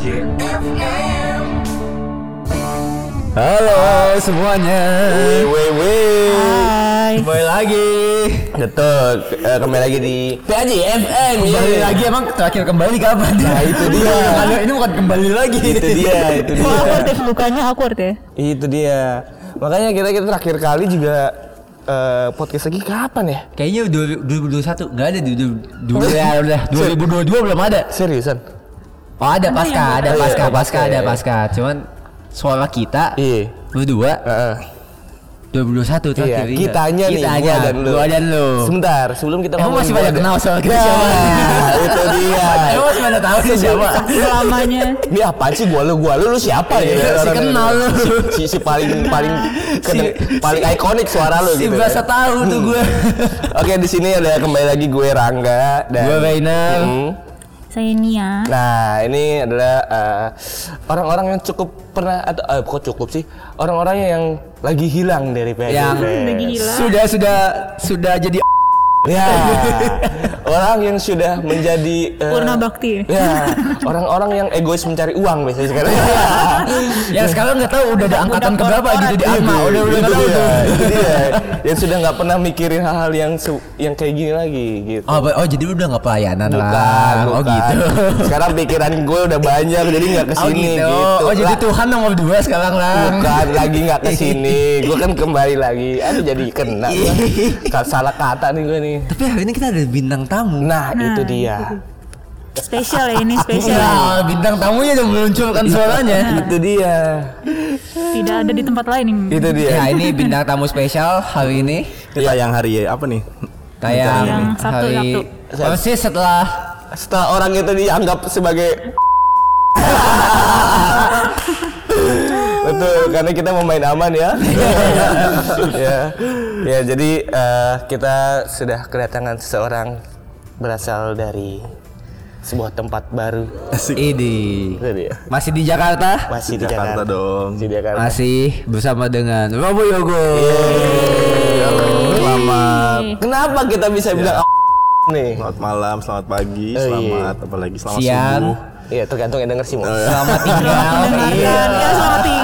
Halo semuanya. Weh. Hai. Kembali lagi. Betul. Eh, kembali lagi di PAJ FM. Kembali iya. lagi emang terakhir kembali kapan? Nah, itu dia. Kalau ini bukan kembali lagi. Itu dia, itu dia. awkward ya? Mukanya awkward ya? Itu dia. Makanya kita kita terakhir kali juga eh, podcast lagi kapan ya? Kayaknya dua- 2021 nggak ada di dua ya udah 2022 belum ada. Seriusan? Oh ada pasca, ada Oh, iya, pasca, ada pasca, pasca, ada iya. pasca. Cuman suara kita Iya. berdua Heeh. 2021 Iya, terakhir. iya. kitanya nih, kitanya, gua dan lu. gua dan lu. Sebentar, sebelum kita Emang masih gua pada dan- kenal soal kita Nah, siapa? itu dia. Emang masih pada tahu sih siapa? Selamanya. Ini apaan sih gua lu gua lu lu siapa Iya, gitu si kenal lu. si, si, paling paling paling ikonik suara lu Si gitu. berasa tahu tuh gue. Oke di sini ada kembali lagi gue Rangga dan Gue Reina. Saya Nia. Nah ini adalah eh, orang-orang yang cukup pernah atau eh, kok cukup sih orang-orang yang lagi hilang dari PSBB. yang Lagi hilang. sudah sudah sudah jadi Ya, orang yang sudah menjadi eh, Purna bakti. Ya, orang-orang yang egois mencari uang biasanya sekarang. yang sekarang nggak tahu udah ada angkatan Udah keberapa gitu di korporat. Atma udah udah tahu dia, tuh. itu dia. Yang sudah nggak pernah mikirin hal-hal yang yang kayak gini lagi gitu. Oh, oh jadi udah nggak pelayanan Bukan, lah. Oh bukan. gitu. Sekarang pikiran gue udah banyak jadi nggak Oh ke sini gitu. gitu. Oh jadi Lah, Tuhan nomor dua sekarang lah. Bukan lagi nggak ke sini, gue kan kembali lagi. Aduh jadi kena. gua. Salah kata nih gue nih. Tapi hari ini kita ada bintang tamu. Nah, itu Nah, dia. Spesial ya ini spesial. Nah, bintang tamunya udah meluncurkan suaranya. itu dia. Tidak ada di tempat lain ini. Itu dia. Ya ini bintang tamu spesial hari ini Kita yang hari apa nih? tayang Yang Sabtu, hari Sabtu. apa sih setelah Setelah orang itu dianggap sebagai Betul, karena kita mau main aman ya. ya, ya. Jadi eh, kita sudah kedatangan seseorang berasal dari sebuah tempat baru. Asik. ini dia. masih di Jakarta Masih di Jakarta Jakarta, dong. Masih di Jakarta. masih bersama dengan Robo Yogo. Selamat. Kenapa kita bisa bilang nih? Selamat malam, selamat pagi, Oh, iya. selamat apalagi selamat Siang. subuh. Iya, tergantung yang denger sih mau. Selamat tinggal. Mendengarkan. Iya. Ya selamat tinggal.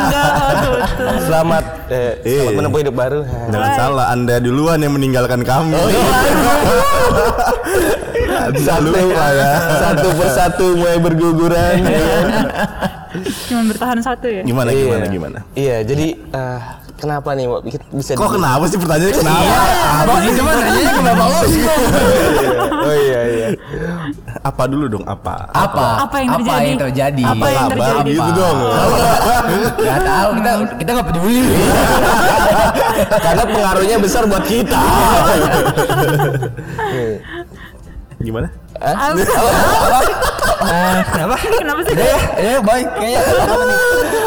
Selamat eh, selamat Iya. menempuh hidup baru. Jangan salah, Anda duluan yang meninggalkan kami. Oh, iya. Satu lupa ya. Satu persatu mulai berguguran. ya? Cuma bertahan satu ya. Gimana Iya. gimana gimana? Iya, jadi eh, kenapa nih Wak, bisa Kok kenapa sih pertanyaannya kenapa? Iya. Abang itu mah nanyanya ke Bapak Os. Oh iya iya. Apa dulu dong? Apa? Apa? Apa yang terjadi? terjadi? Apa yang Kabar terjadi? gitu dong. Gak tahu kita kita nggak peduli. Karena pengaruhnya besar buat kita. Gimana? Hah? Ah, kenapa? Kenapa sih? Udah ya, ya baik. Kayaknya?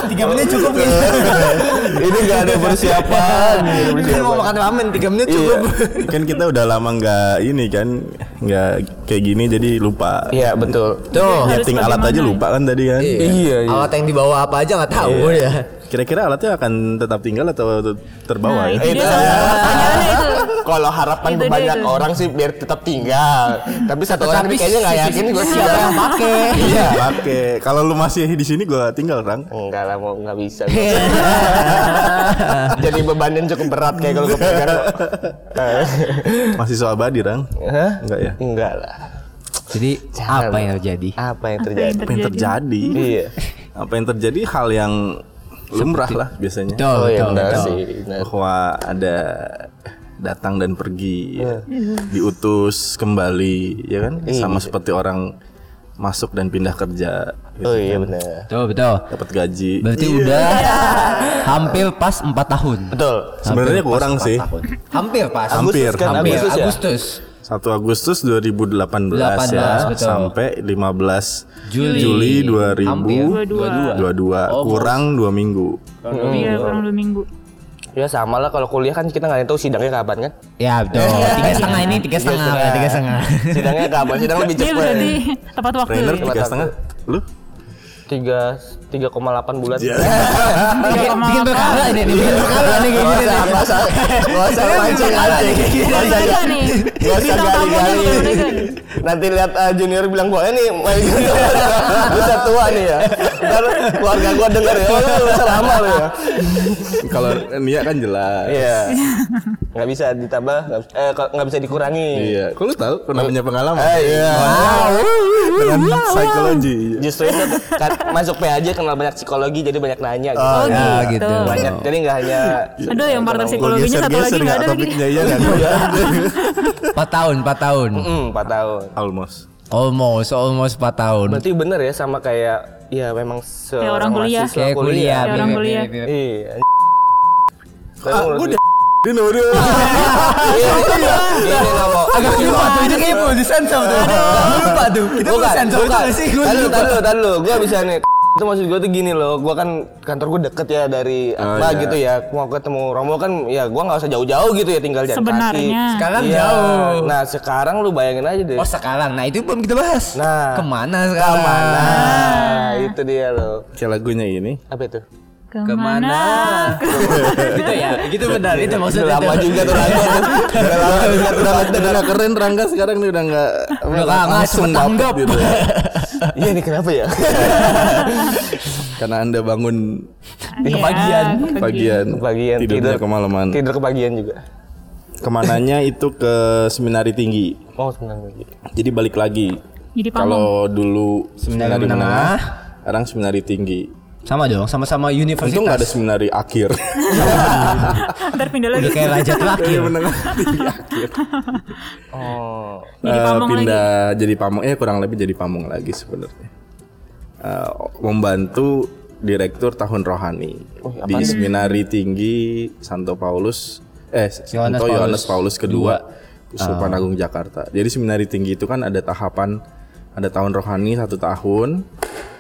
Tiga menit cukup kayaknya. Ini nggak ada persiapan. Kan mau makan ramen tiga menit Iya. cukup. kan kita udah lama nggak ini kan nggak kayak gini jadi lupa. Iya betul. Tuh. Nyeting alat bagaimana aja ya? lupa kan tadi kan. Iya, iya. Alat yang dibawa apa aja nggak tahu ya. Kira-kira alatnya akan tetap tinggal atau terbawa Nah, ya? itu dia Itu salah ya. satu pertanyaannya itu. Kalau harapan Itu banyak itu. orang sih biar tetap tinggal. Tapi satu orang Tapi kayaknya nggak yakin gue siapa yang pakai. Iya. Pakai. Kalau lu masih di sini gua tinggal, Rang. Enggak lah, mau nggak bisa. Jadi bebannya cukup berat kayak kalau gue pegang. Eh, Masih soal badi, Rang. Hah? Enggak ya? Enggak lah. Jadi Jangan. apa yang terjadi? Apa yang Apa terjadi? yang Apa yang terjadi? Iya. Apa yang terjadi hal yang lumrah lah biasanya. Betul, Oh iya betul, betul. sih. Bahwa ada datang dan pergi, ya. Iya. diutus kembali, ya kan? Sama Iya. seperti orang masuk dan pindah kerja. gitu Oh iya kan. benar. Betul, betul. Dapat gaji. Berarti udah hampir pas 4 tahun. Betul. Sebenarnya kurang sih. tahun. Hampir pas. Hampir, kan? Hampir Agustus ya? Agustus. 1 Agustus 2018 ya 18, betul. sampai 15 Juli. Juli Hampir. 2022 Oh, kurang 2 minggu. Iya kurang dua minggu. Ya sama lah kalau kuliah kan kita nggak tahu sidangnya kapan kan? Ya betul. Tiga setengah ini tiga setengah, tiga setengah. Sidangnya kapan? Sidang lebih Dia cepat. berarti tepat waktu. Trainer tiga setengah. Lu? Tiga tiga koma delapan bulan. Iya. Bikin, perkara ini nih, bikin perkara nih kayak gini. Gak nih. usah, gak usah mancing mancing. Gak usah. Gak gali-gali. nih. Nanti lihat uh, junior bilang gua ini main. Bisa tua nih ya. Ntar keluarga gua denger ya. Oh, lu selama lu ya. Kalau Nia kan jelas. Iya. Nggak bisa ditambah, eh nggak bisa dikurangi. Iya. Kok lu tahu? Pernah punya pengalaman? Eh, iya. Dengan psikologi. Justru itu masuk PAJ kenal banyak psikologi jadi banyak nanya gitu. Oh Ya, gitu. gitu. Banyak jadi nggak hanya Aduh yang partner psikologinya satu lagi geser-geser nggak nggak ada lagi. iya kan? 4 tahun, 4 tahun. hmm, 4 tahun. Almost. Almost, almost 4 tahun. Berarti bener ya sama kayak ya memang seorang orang kuliah. Kayak kuliah, Kayak orang kuliah. Iya. Ah, gua udah. Iya, Ini ngomong. Agak lupa tuh, itu kayak perlu disensor tuh. Lupa tuh, itu perlu Bukan, sensor bukan. juga sih. Lu, tahan lu. Gua bisa nih. Itu maksud gue tuh gini loh. Gua kan kantor gue deket ya dari Oh, apa iya. gitu ya. Mau ketemu Romo kan ya gua nggak usah jauh-jauh gitu ya tinggal jalan kaki. Sebenarnya. Sekarang Iya. jauh. Nah sekarang lu bayangin aja deh. Oh sekarang, nah itu belum kita bahas. Nah. ke mana sekarang? Ke mana? Itu dia loh. Kayak lagunya ini. Apa itu? Ke mana? gitu ya, gitu benar. Itu maksudnya. Lama juga tuh. Udah lama juga tuh lagu. udah keren Rangga sekarang nih udah nggak Udah nggak langsung tanggap. gitu. Iya nih kenapa ya? Karena anda bangun Iya, kebagian. pagian, Kebagian tidurnya kemalaman. Tidur kebagian juga. Ke mananya itu ke seminari tinggi. Oh sebenarnya. Jadi balik lagi. Jadi. Kalau dulu Seminari seminari menengah. menengah, sekarang seminari tinggi. Sama dong, sama-sama universitas. Untung nggak ada seminari akhir. Ntar pindah lagi. Udah kayak raja terakhir. menengah tinggi akhir. Oh. Jadi Eh, pamong pindah jadi pamong eh kurang lebih jadi pamong lagi sebenarnya Eh, membantu direktur tahun rohani di seminari tinggi Santo Paulus eh Santo Yohanes Paulus Paulus kedua Uskupan Agung Jakarta jadi seminari tinggi itu kan ada tahapan ada tahun rohani satu tahun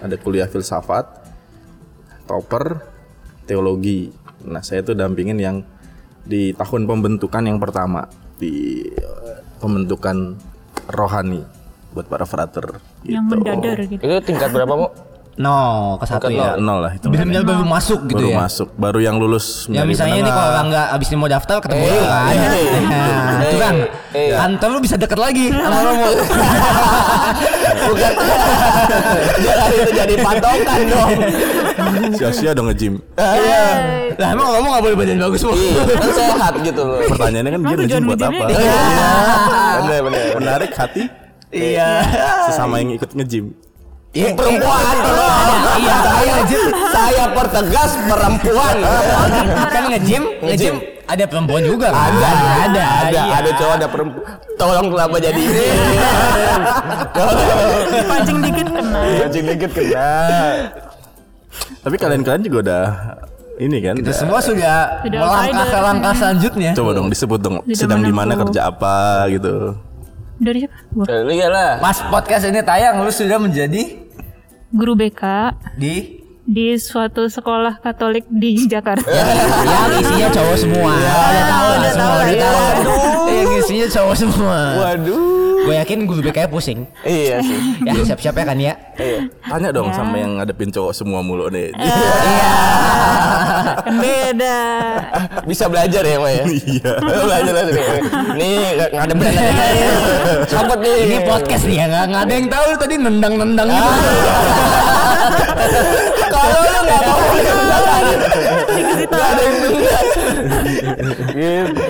ada kuliah filsafat topper teologi nah saya tuh dampingin yang di tahun pembentukan yang pertama di eh, pembentukan rohani buat para frater Yang gitu. mendadar gitu. Itu tingkat berapa mau? No, ke satu Ya, nol lah itu Benar-benar baru masuk gitu baru ya. masuk baru yang lulus Ya misalnya menengah. kalau orang nggak abis ini mau daftar ketemu Eh, lu kan. eh, Nah, eh, itu kan kantor lu bisa deket lagi sama Romo. Bukan. Jangan itu jadi patokan dong. sia-sia dong nge-gym Lah emang Romo nggak boleh badan bagus semua. Iya, kan sehat gitu loh. pertanyaannya kan dia nge-gym buat apa Iya. Bener bener. menarik hati Iya. sesama yang ikut nge-gym Iya Perempuan tolong. Iya, saya nge-gym. Saya pertegas perempuan. Kan nge-gym, nge-gym ada perempuan juga kan? Ada, ada, ada, iya. ada cowok, ada perempuan. Tolong kenapa jadi ini? Pancing dikit kena. Cacing dikit kena. Tapi kalian-kalian juga udah ini kan Kita udah- semua sudah Sudah melangkah ke outsider. langkah selanjutnya. coba dong disebut dong Sudah sedang di mana kerja apa gitu Dari siapa? Lu ya lah. Mas podcast ini tayang lu sudah menjadi Guru BK di di suatu sekolah Katolik di Jakarta. yang isinya cowok semua. Udah tahu lah udah semua, tahu, udah iya. tahu. Yang isinya cowok semua. Waduh. Gue yakin guru BK pusing. Iya sih. Ya siap-siap ya kan ya. Iya. tanya dong Ya. sama yang ngadepin cowok semua mulu nih kan beda. Bisa belajar ya, Ma ya? iya belajar belajar. Nih, nggak nggak ada berani. Sobat nih. Ini podcast nih ya nggak nggak ada yang tahu tadi nendang-nendang gitu. Kalau lu nggak mau nggak ada yang dengar. Gitu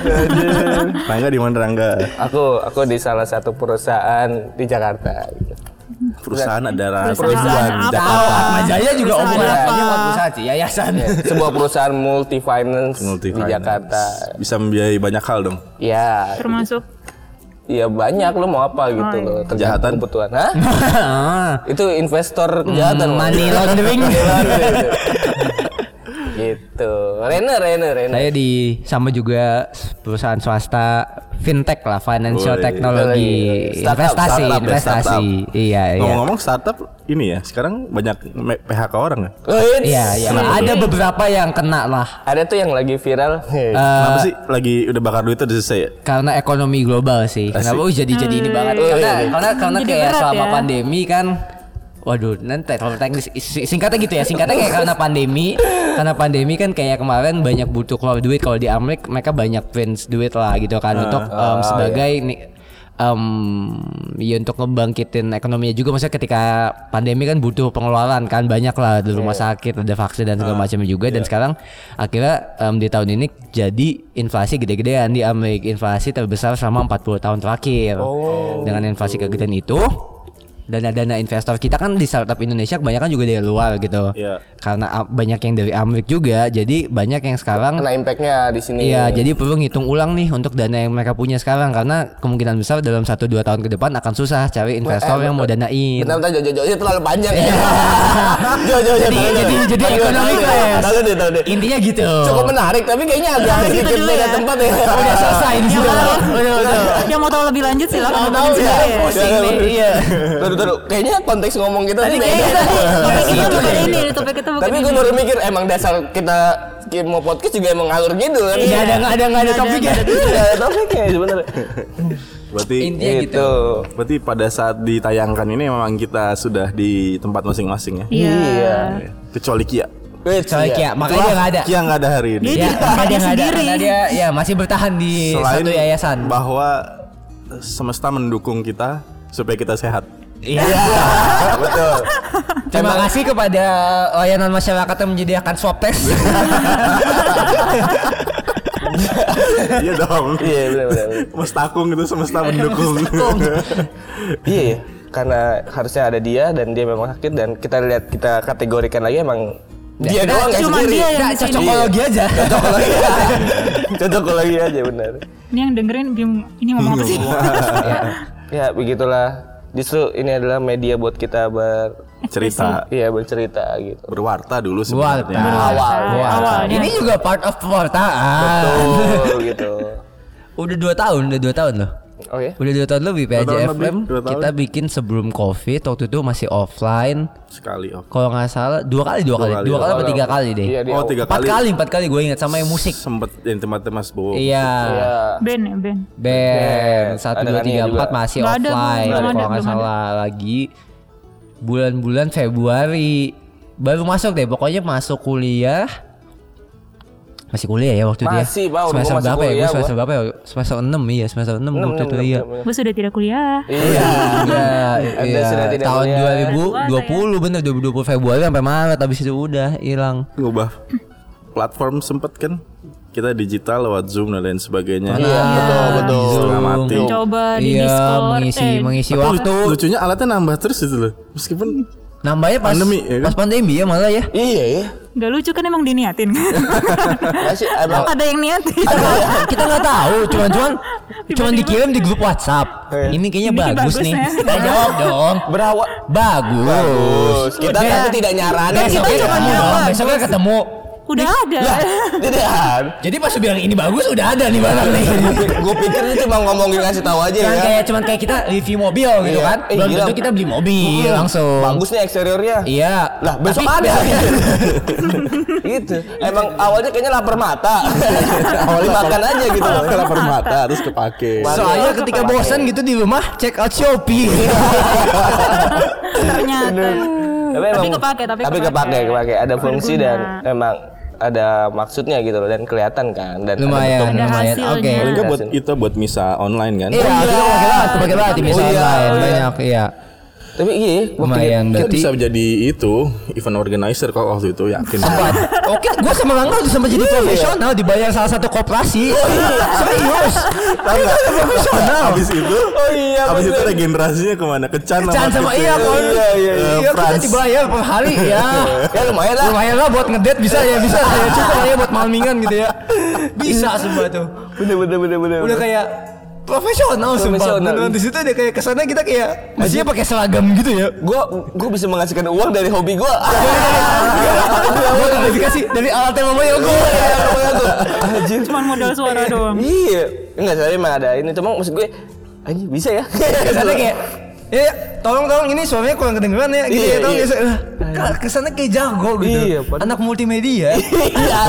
aja. Rangga di mana Rangga Aku aku di salah satu perusahaan di Jakarta. gitu. perusahaan adalah Perusahaan apa? Jakarta Atma Jaya juga Perusahaan omongan apa? akhirnya buat perusahaan sih, yayasan. Sebuah perusahaan multi finance, Multi di. Jakarta. bisa membiayai banyak hal dong Ya, Termasuk ya banyak lo mau apa gitu Oh, iya. loh. Kejahatan? kebutuhan. Hah? Ah, Itu investor kejahatan. Mas. money laundering. gitu. Rene, Rene, Rene. Saya di sama juga perusahaan swasta fintech lah, financial Woi. technology, Startup, investasi, startup ya, investasi. startup. Iya, iya. ngomong-ngomong startup ini ya sekarang banyak PHK orang ya Oh, Iya, iya. Ada beberapa yang kena lah. Ada tuh yang lagi viral. Eh, Kenapa sih lagi udah bakar duit udah selesai ya? karena ekonomi global sih. Kenapa oh, jadi jadi ini banget? Oh, Karena iya. karena karena kayak selama ya. pandemi kan Waduh, nanti kalau teknis si- singkatnya gitu ya. Singkatnya kayak karena pandemi, karena pandemi kan kayak kemarin banyak butuh keluar duit. Kalau di Amerika mereka banyak print duit lah gitu kan. Untuk em, sebagai nih em, ya untuk ngebangkitin ekonominya juga. Maksudnya ketika pandemi kan butuh pengeluaran kan. Banyak lah di rumah sakit ada vaksin dan segala macamnya juga. Dan sekarang akhirnya em, di tahun ini jadi inflasi gede-gedean. Di Amerika inflasi terbesar selama 40 tahun terakhir. Dengan inflasi kegedean itu dana-dana investor kita kan di startup Indonesia kebanyakan juga dari luar gitu Iya. karena banyak yang dari Amerika juga jadi banyak yang sekarang Kena impactnya di sini. Iya, jadi perlu ngitung ulang nih untuk dana yang mereka punya sekarang karena kemungkinan besar dalam 1 2 tahun ke depan akan susah cari investor yang mau danain. Bentar, bentar, Jojo, Jojo terlalu panjang ya. Jojo, Jadi jadi jadi ekonomi class. Intinya gitu. Cukup menarik, tapi kayaknya agak situ sedikit dulu beda ya. tempat ya. Udah selesai di Yang situ. mau, Udah, udah. yang mau tahu lebih lanjut silakan Tahu ya. ya. Nih, iya. Taruh. Kayaknya konteks ngomong kita Tadi kayaknya tadi topik kita Gitu bukan ini, topik kita bukan Tapi gue baru mikir emang dasar kita mau podcast juga emang ngalur gitu kan. Nggak ada nggak ada nggak ada Nggak ada, topiknya. nggak Nggak ada topiknya sebenarnya. Berarti Intinya gitu. Gitu. berarti pada saat ditayangkan ini memang kita sudah di tempat masing-masing ya. Iya. Iya. Kecuali Kia. Soalnya kayak makanya dia nggak ada. Kia nggak ada hari ini. Dia Ya, di makanya tempatnya dia nggak ada sendiri. karena dia ya masih bertahan di Selain satu yayasan. bahwa semesta mendukung kita supaya kita sehat. Iya. Betul. Terima kasih kepada layanan masyarakat yang menyediakan swab test. iya dong. Iya benar benar. benar. Mestakung itu semesta mendukung. Iya ya. Karena harusnya ada dia dan dia memang sakit dan kita lihat kita kategorikan lagi emang dia Nah, doang cuma sendiri. dia yang cocokologi aja. Cocokologi aja. Cocokologi aja benar. Ini yang dengerin bingung ini ngomong apa sih? Ya. Ya begitulah. Justru ini adalah media buat kita ber Cerita iya bercerita gitu. berwarta dulu sebenarnya. Awal. Awalnya. Ini juga part of pewartaan. Betul gitu. Udah dua tahun, udah dua tahun loh. Oh ya. Udah dua tahun lebih FM kita bikin sebelum covid waktu itu masih offline Sekali off. kalau nggak salah dua kali dua, Dua kali kali, dua dua kali apa kali. tiga kali deh Iya, Oh tiga empat kali. kali empat kali gue ingat sama yang musik Sempet yang tempat Mas Bowo. iya. Ben ya Ben. band satu dua tiga empat masih ada, offline kalau nggak belum ada. salah lagi bulan-bulan Februari baru masuk deh pokoknya masuk kuliah masih kuliah ya waktu dia Masih. Udah semester masih berapa ya gue semester berapa ya semester 6 iya semester 6 Enam, waktu enam, itu enam, iya enam. Gue sudah tidak kuliah. Iya. Iya, iya. sudah tidak tahun kuliah. 2020 bener 2020 Februari sampai Maret habis itu udah hilang. Ngubah platform sempet kan. Kita digital lewat Zoom dan lain sebagainya. Iya, betul, betul. Setengah mati. Mencoba di Iya, Discord. mengisi eh, mengisi Tapi waktu. lucunya alatnya nambah terus itu loh. Meskipun Nambahnya pas Pandemi, ya kan? pas pandemi ya malah ya. Iya ya. Gak lucu kan emang diniatin Masih emang Ada yang niatin kita nggak tahu, cuman cuman cuman dikirim di grup WhatsApp. Eh. Ini kayaknya Ini bagus, bagus nih. nih. Eh, jawab dong. berawal Bagus. bagus. Kita kan tidak nyaranin. Besoknya kita cuma ketemu dong. Besoknya ketemu. Udah ada Tidak kan? Jadi pas lu bilang ini bagus udah ada nih barang nih. Gue pikir itu cuma ngomongin ngasih tahu aja Cuman ya. kayak cuman kayak kita review mobil gitu Iya. kan. Eh, Belum tentu kita beli mobil langsung. Bagus nih eksteriornya. Iya. Lah besok Tapi- ada. gitu. Emang awalnya kayaknya lapar mata. Awalnya makan aja gitu. awalnya lapar mata terus kepake. Soalnya ketika bosan gitu di rumah check out Shopee. Ternyata Tapi, Tapi emang- kepake, tapi tapi kepake. kepake, kepake. Ada fungsi Berguna. dan emang ada maksudnya gitu loh dan kelihatan kan dan lumayan. Ada lumayan. Oke. Paling nggak buat kita buat misa online kan. Iya, kita pakai banget, pakai banget Oh, iya, online banyak, iya. Tapi iya, waktu Lumayan Kita berarti. bisa jadi itu event organizer kok waktu itu yakin. Sempat. Oke, gue sama Rangga udah sempat jadi profesional dibayar salah satu koperasi. Serius. Tahu nggak? profesional. Habis itu, Oh iya, habis itu regenerasinya ke mana? Kecan Can sama Tipe. iya, Kon. Iya, iya, iya. Iya, kita dibayar per hari ya. ya lumayan lah. Lumayan lah buat ngedate bisa ya, bisa ya cukup lah ya buat malmingan gitu ya. Bisa semua tuh. Bener bener bener bener. Udah kayak profesional sumpah. Profesional. Beneran di situ ada kayak ke sana kita kayak mestinya pakai seragam gitu ya. Gua gua bisa menghasilkan uang dari hobi gua. Gue klarifikasi dari alat yang mamanya gue. Cuman modal suara doang Iya. Enggak saya emang ada ini cuma maksud gue anjir bisa ya. Ke sana kayak Ya, tolong tolong ini suaranya kurang kedengeran ya gitu Iya, ya. Tolong iya. ya. Ke sana kayak jago gitu. Iya, padahal- Anak multimedia. Iya.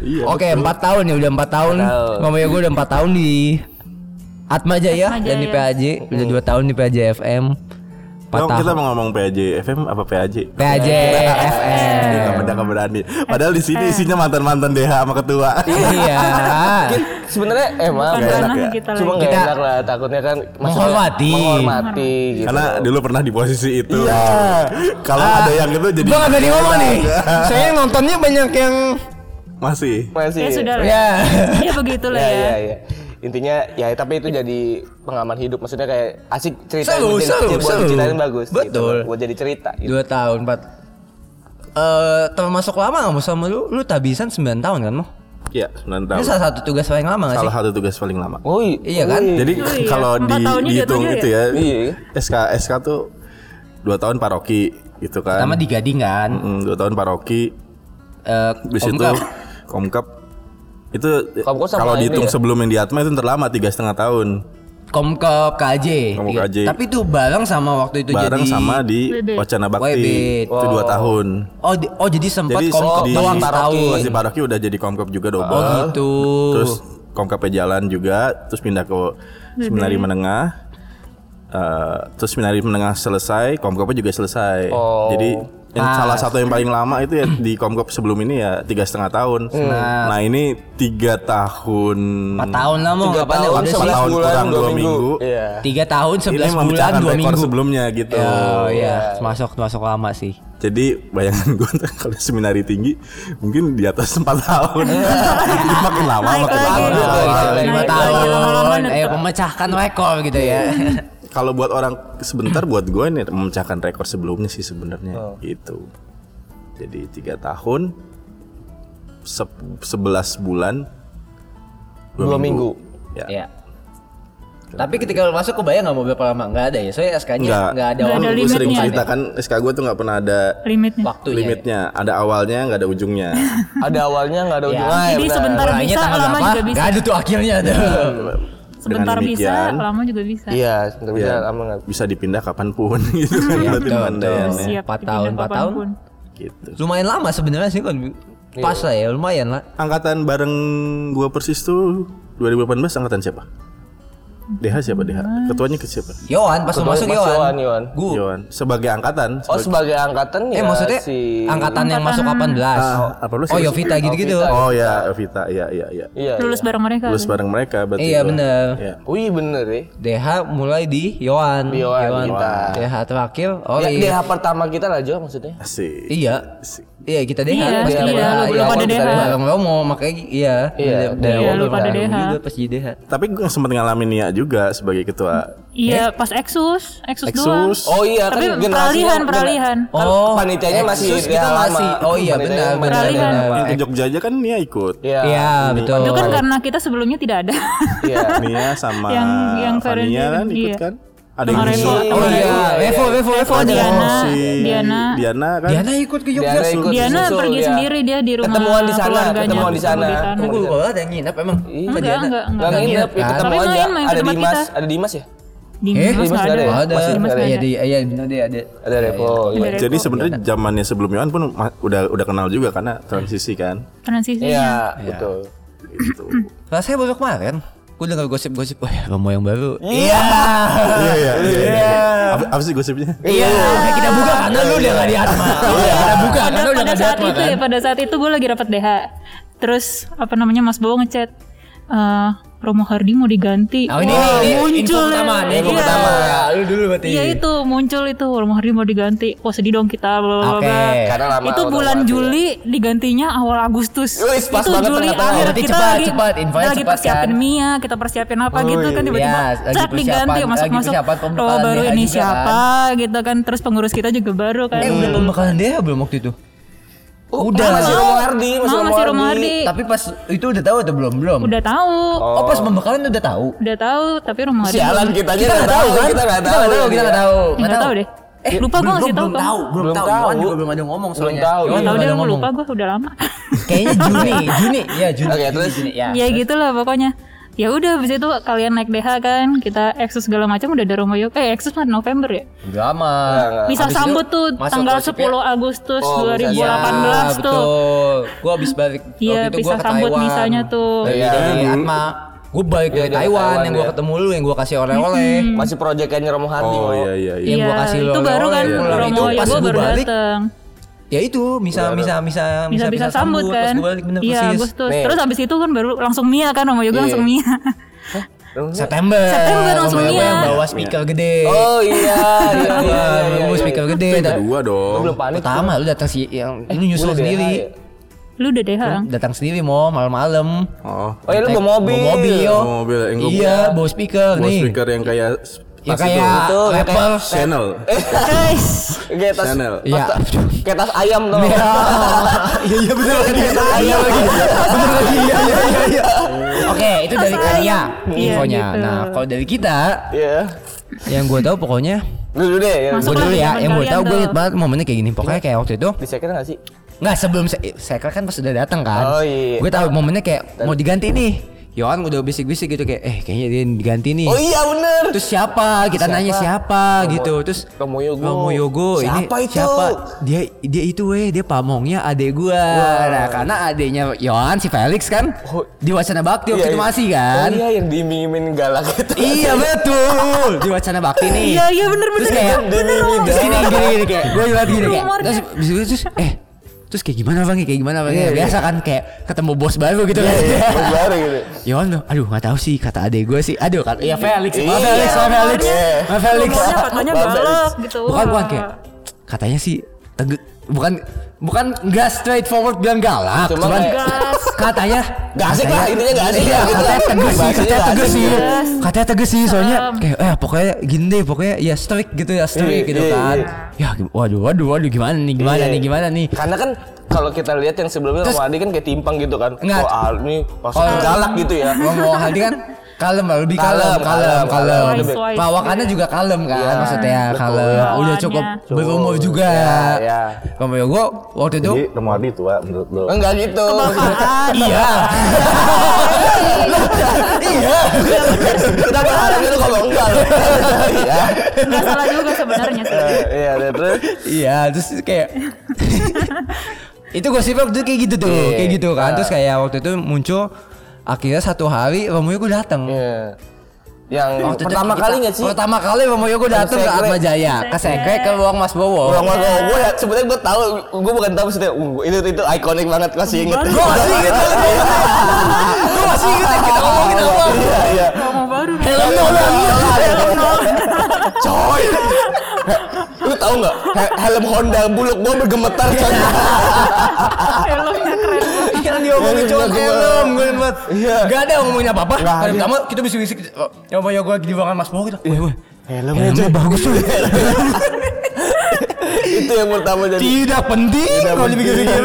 Iya. Oke, empat tahun ya udah empat tahun. Ngomongnya gue udah empat tahun di Atma Jaya Atma dan di Jaya. PAJ, udah dua tahun di PAJ FM. Tahun. kita mau ngomong PAJ FM apa PAJ? PAJ FM. Enggak beda enggak berani. Padahal di sini isinya mantan-mantan DH sama ketua. Iya. Mungkin sebenarnya emang Bukan Nggak enak ranah ya? kita Cuma lagi. nggak Kita- enak lah takutnya kan Menghormati. menghormati gitu. Karena dulu pernah di posisi itu. Iya. Kalau Ah, ada yang itu jadi Gua gak jadi ngomong nih. Saya nontonnya banyak yang masih. masih Ya sudah lah. ya. Ya begitulah ya, ya. ya, ya. Intinya ya tapi itu jadi pengalaman hidup maksudnya kayak asik cerita Seru, buat seru, buat seru. diceritain bagus gitu. Betul. buat jadi cerita gitu. Dua tahun, empat. Eh termasuk lama nggak mau sama lu? Lu tabisan 9 tahun kan mau? Iya, 9 Ini tahun. salah satu tugas paling lama gak sih? Salah satu tugas paling lama. Oh Iya kan? oh, Jadi Oh iya, kalau di, dihitung itu ya, Iya. SK SK tuh dua tahun paroki gitu kan. Pertama di Gading kan. Mm, dua tahun paroki, Eh di situ Komkap. komkap itu Komkap sama kalau ini dihitung ya? sebelum yang di Atma itu terlama tiga setengah tahun Komkap KJ. Komkap Iya. KJ. Tapi itu bareng sama waktu itu bareng jadi sama di. Wacana Bakti itu dua tahun Oh, di- oh jadi sempat jadi komkap di doang pas di paroki udah jadi komkap juga double Oh gitu. terus komkapnya jalan juga terus pindah ke seminari menengah Eh, terus seminari menengah selesai komkapnya juga selesai Oh. jadi yang Ah. salah satu yang paling lama itu ya di komkap sebelum ini ya tiga setengah tahun Nah. nah ini tiga tahun Empat tahun lah mau Tiga ngapain ya tahun, udah sebelas tahun bulan, kurang dua dua minggu. minggu. Iya. Tiga tahun 11 bulan dua rekor minggu. sebelumnya gitu Oh Iya. iya, masuk masuk lama sih. Jadi bayangan gue kalau seminari tinggi mungkin di atas 4 tahun. Jadi makin lama makin lama. Naik Oh, lagi. itu lima tahun. Ayo netep. pemecahkan rekor gitu ya. Kalau buat orang sebentar buat gue ini memecahkan rekor sebelumnya sih sebenarnya Oh. gitu. Jadi tiga tahun, se- 11 bulan, Dua minggu. Ya. Iya. Tapi ketika lu masuk kebayang nggak mau berapa lama? Nggak ada ya. Soalnya SK-nya Enggak, nggak ada Nggak ada Gue sering limitnya. ceritakan SK gue tuh nggak pernah ada Limitnya. waktunya. limitnya. Ada awalnya nggak ada ujungnya. Ada awalnya nggak ada Ya. ujungnya. Jadi benar. sebentar bisa, tanggal lama juga bisa. Nggak ada tuh akhirnya tuh. Sebentar bisa, lama juga bisa. Iya, sebentar bisa Ya, lama nggak. bisa dipindah kapan pun gitu kan Iya, berarti betul, betul. Siap Empat dipindah tahun, empat tahun. kapan pun. gitu. Lumayan lama sebenarnya sih kan. Pas lah ya, lumayan lah. Angkatan bareng gua persis tuh 2018 angkatan siapa? DH siapa DH? Ketuanya ke siapa? Yohan pas lu Ketua masuk Mas Yohan. Yohan, Yohan. Gu. Yohan. Sebagai angkatan. Oh sebagai angkatan Eh ya maksudnya si angkatan yang masuk 18. Ah, apa lu Oh sih? Yovita gitu-gitu. Yovita. Oh ya, Evita, iya iya iya. Iya. Lulus bareng mereka. Lulus bareng mereka berarti. Iya gua. bener. Iya. Wih bener ya. DH mulai di Yohan. Di Yohan, kita. DH terakhir. Oh ya, iya. DH pertama kita lah Jo maksudnya. Asik. Iya. Asik. Iya kita DH. Iya, pas iya, kita lu Iya, pada DH. Bareng Romo makanya iya. Iya, iya, lu pada DH. juga pas di DH. Tapi gue sempat ngalamin Nia juga sebagai ketua Iya, pas Exus, Exus, doang. Exus. Oh iya Tapi kan peralihan, peralihan. Kan panitianya masih kita lama. masih. Oh iya benar. Peralihan. yang ke Jogja aja kan Nia ikut. Iya. Iya betul. Itu kan karena kita sebelumnya tidak ada. Iya. Nia sama Yang- yang Fania kan ikut iya. kan? Ada Sama yang Revo. ngisi. Oh iya, Revo, Revo, Revo ada. Diana, si Diana. Diana kan. Diana ikut ke Jogja. Diana ikut Diana susul, pergi ya. sendiri dia di rumah Ketemuan di sana, keluarganya. ketemuan di sana. Gue lupa banget yang nginep emang. Iya. Enggak, Diana. enggak, enggak. Gak nginep, ya ketemu Tapi aja. main, main ke Ada tempat Dimas, kita. ada Dimas ya? Di Eh, Mas Dimas ada ada. ya? ada. Dimas Iya, ada. di- iya benar dia ada. Ada Revo. iya. Ada Jadi sebenarnya zamannya sebelum Yohan pun udah udah kenal juga karena transisi kan. Transisinya. Iya, betul. Gitu. Rasanya baru kemarin. Gue dengar gosip-gosip, wah Romo yang baru. Iya. Iya iya iya. Apa, apa sih gosipnya? Iya, kita buka karena lu udah gak di Atma. Iya, kita buka pada, karena udah pada gak di saat Atma itu kan. ya pada saat itu gue lagi rapat DH terus apa namanya Mas Bowo ngechat eh Romo Hardi mau diganti Oh ini, Wah, ini, ini info muncul pertama, ya. nih, info Iya. pertama. Ya, lu dulu berarti. Iya itu muncul itu Romo Hardi mau diganti. Wah sedih dong kita. Oke. bla. Karena lama Itu bulan. Juli digantinya awal Agustus. Pas itu banget Juli akhir kita cepat, lagi cepat, infonya lagi cepat, persiapin kan? Mia, kita persiapin apa gitu kan tiba-tiba Iya, lagi cat diganti persiapan Oh pembekalan baru ini juga, siapa gitu kan terus pengurus kita juga baru kan. Eh udah pembekalan dia belum waktu itu? Oh, Udah. masih Mau. Romo Hardi, masih Mau, Romo masih Romo Hardi. Tapi pas itu udah tahu atau belum? Belum. Udah tahu. Oh, pas pembekalan udah tahu. Udah tahu tapi Romo Hardi. Sialan kita aja Kita nggak nggak tahu kan? Kita nggak Kita tahu. nggak tahu, kita nggak tahu. Ya, nggak tahu deh. Eh, lupa gue ngasih tahu belum kan. tahu, belum Belum tahu. tahu. Yohan juga belum ada ngomong Belum soalnya. tahu. Yohan Tahu belum deh ada gue ngomong. lupa gue udah lama. Kayaknya Juni, Juni. Ya Juni. Oke, terus? Juni, ya. ya gitu lah pokoknya. Ya udah habis itu kalian naik DH kan, kita Exus segala macam udah ada Romo Yok. Eh Exus mah November ya. Udah lama. Bisa sambut tuh tanggal gosip ya? 10 Agustus Oh, bisa 2018 Ya, tuh. betul. Gua habis balik Iya, waktu itu bisa gua ke sambut Taiwan. misanya tuh. Dari, Iya. dari Atma. Gue balik Iya, dari Taiwan, Taiwan, yang gue ya. ketemu lu, yang gue kasih oleh-oleh. Masih proyekannya Romo Hardi. Oh Mo. iya iya iya. Yang gua Iya, kasih lo itu baru kan oleh-oleh, Romo itu pas gua baru balik, datang. Ya itu, bisa bisa bisa Bisa bisa sambut pas kan. gue balik bener Iya, persis. Agustus. Nih. Terus habis itu kan baru langsung Mia kan Romo Yogo Iya. langsung Mia. September. September langsung iya. yang bawa speaker gede. Oh iya iya iya. Iya, iya, bawa iya. speaker gede. Kedua Gua dong. belum panik. Pertama lu datang sih yang lu nyusul Gua udah sendiri. DH. Lu udah deh, Hang. Datang sendiri mau malam-malam. Oh. Oh iya lu bawa mobil. Bawa mobil, yo. Bawa mobil, yang Iya, bawa speaker Bawa nih. speaker yang kayak Ya kayak Itu, itu. Channel. Guys, Kayak tas Channel. Iya. kayak tas ayam tuh. Iya, iya iya bener lagi. Iya lagi. Bener lagi. Iya iya iya iya. Oke, itu dari Kania Iya, infonya. gitu. Nah, kalau dari kita Iya. yang gue tahu pokoknya Lu dulu deh. gue dulu ya, yang gue tahu gue inget banget momennya kayak gini. Pokoknya kayak waktu itu Di second nggak sih? Nggak sebelum saya, kan pas sudah datang kan. Oh, iya. Gue tahu momennya kayak mau diganti nih. Yohan udah bisik-bisik gitu kayak eh kayaknya dia diganti nih. Oh iya bener. Terus siapa? Kita Siapa? nanya siapa Romo- gitu. Terus Romo Yogo. Romo Yogo. ini Siapa itu? siapa? Dia dia itu weh, dia pamongnya adek gua. Nah, karena adeknya Yohan si Felix kan Oh. di Wacana Bakti waktu Iya, itu iya. masih kan. Oh iya yang diiming-imingin galak itu. Iya betul di Wacana Bakti nih. Iya, iya, bener, Terus bener. kayak Bener, bener. terus gini kayak gue lihat gini kayak Rumornya. terus abis itu terus eh terus kayak gimana bang kayak gimana bang Iya, iya. biasa kan kayak ketemu bos baru gitu kan. Bos baru gitu. Yohan tuh, aduh nggak tahu sih kata adek gue sih, aduh kan, ya Felix, Iya, Mas Felix, Mas Felix, iya. Mas Felix. Katanya Bang galak gitu. Bukan bukan kayak katanya sih teguh, bukan bukan nggak straightforward bilang galak, Cuma cuman Gas. katanya Nggak asik lah, intinya nggak asik Iya, gitu katanya tegas sih, katanya tegas sih, iya. katanya tegas sih, soalnya kayak eh pokoknya gini deh, pokoknya ya strict gitu ya strict Iya, gitu iya, kan. Ya waduh waduh waduh gimana nih gimana nih gimana nih. Karena kan kalau kita lihat yang sebelumnya Terus- kan kayak timpang gitu kan. Enggak. Oh, Al ini pasti Kalau- galak gitu ya. Ngomong Haldi kan kalem lah, lebih Kalem, kalem, kalem, kalem. Perawakannya juga kalem kan, Iya, maksudnya betul. kalem. Udah Bawaannya. cukup berumur juga. Iya, iya. Romo Yogo waktu itu Jadi Romardi tua menurut lo. Enggak gitu. iya. iya. Kita berharap itu kalau enggak loh. Iya. Nggak salah juga sebenarnya sih. Eh, Iya, dan terus Iya, terus kayak itu gosipnya waktu itu kayak gitu tuh, Iya. kayak gitu kan. Terus kayak waktu itu muncul akhirnya satu hari Romo Yogo datang. Iya. Yang Waktu itu pertama kita- kali nggak sih? Pertama kali Romo Yogo datang ke. Atma Jaya, ke Sekre ke ruang Mas Bowo. Ruang makan gue ya sebenarnya gue tahu gue bukan tahu maksudnya uh, itu itu ikonik banget masih inget. Gue masih inget Gue masih inget. Yang kita ngomongin apa? Iya iya. Romo baru. Helm Nolan. coy. Lu tahu nggak? He- helm Honda buluk gue bergemetar coy. Helmnya keren diomongin cuma Iya, gua- helm Gue banget Iya. Gak ada ngomongin Kali ada. pertama kita bisik-bisik Romo Yogo lagi di ruangan Mas Bowo gitu weh Helmnya, Helmnya coy. bagus tuh itu yang pertama jadi Tidak penting Kalau dipikir-pikir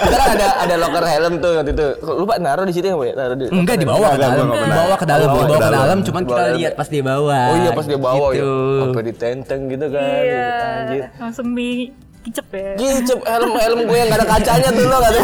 kita kan ada ada locker helm tuh waktu itu lupa naruh di situ nggak ya naruh di Enggak dibawa ke Enggak, dalam, dibawa ke dalam, Oh, dibawa ke ke dalam. Cuman kita ke lihat pas dia bawa. oh iya pas dia bawa ya Gitu. sampai ditenteng gitu kan Iya. anjir Langsung di kicep ya. Gicep helm helm gue yang gak ada kacanya tuh lo gak ada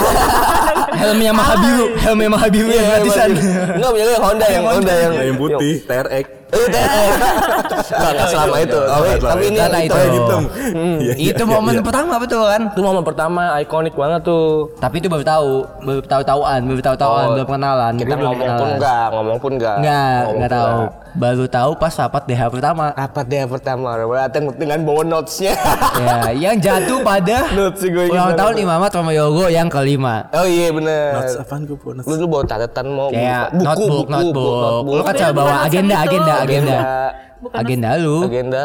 Helmnya maha biru, helmnya maha biru yang gratisan. Enggak punya yang Honda yang Honda yang Yang putih, TRX. Eh. Enggak, enggak selama itu. Tapi, ini itu. yang hitam. itu. Hitam. Hmm. Iya, iya, Itu iya, momen iya. pertama betul kan? Itu momen pertama ikonik banget tuh. Tapi itu baru tahu, baru tahu-tahuan, baru tahu-tahuan, Oh, belum kenalan. Kita belum ngomong pun enggak, ngomong pun enggak. Enggak, Ngomong enggak tahu. Baru tahu pas rapat DH pertama. Apa dia pertama? Datang dengan bawa notes-nya. ya, yang jatuh pada Notes sih gue ulang tahun Imamat Romo Yogo yang kelima. Oh iya bener. Notes apaan gue buat notes? Lu lu bawa catatan mau Kayak buku, notebook, buku, notebook. Lu kan Bukan selalu bawa agenda, itu. agenda, agenda. Bukan Agenda lu. agenda.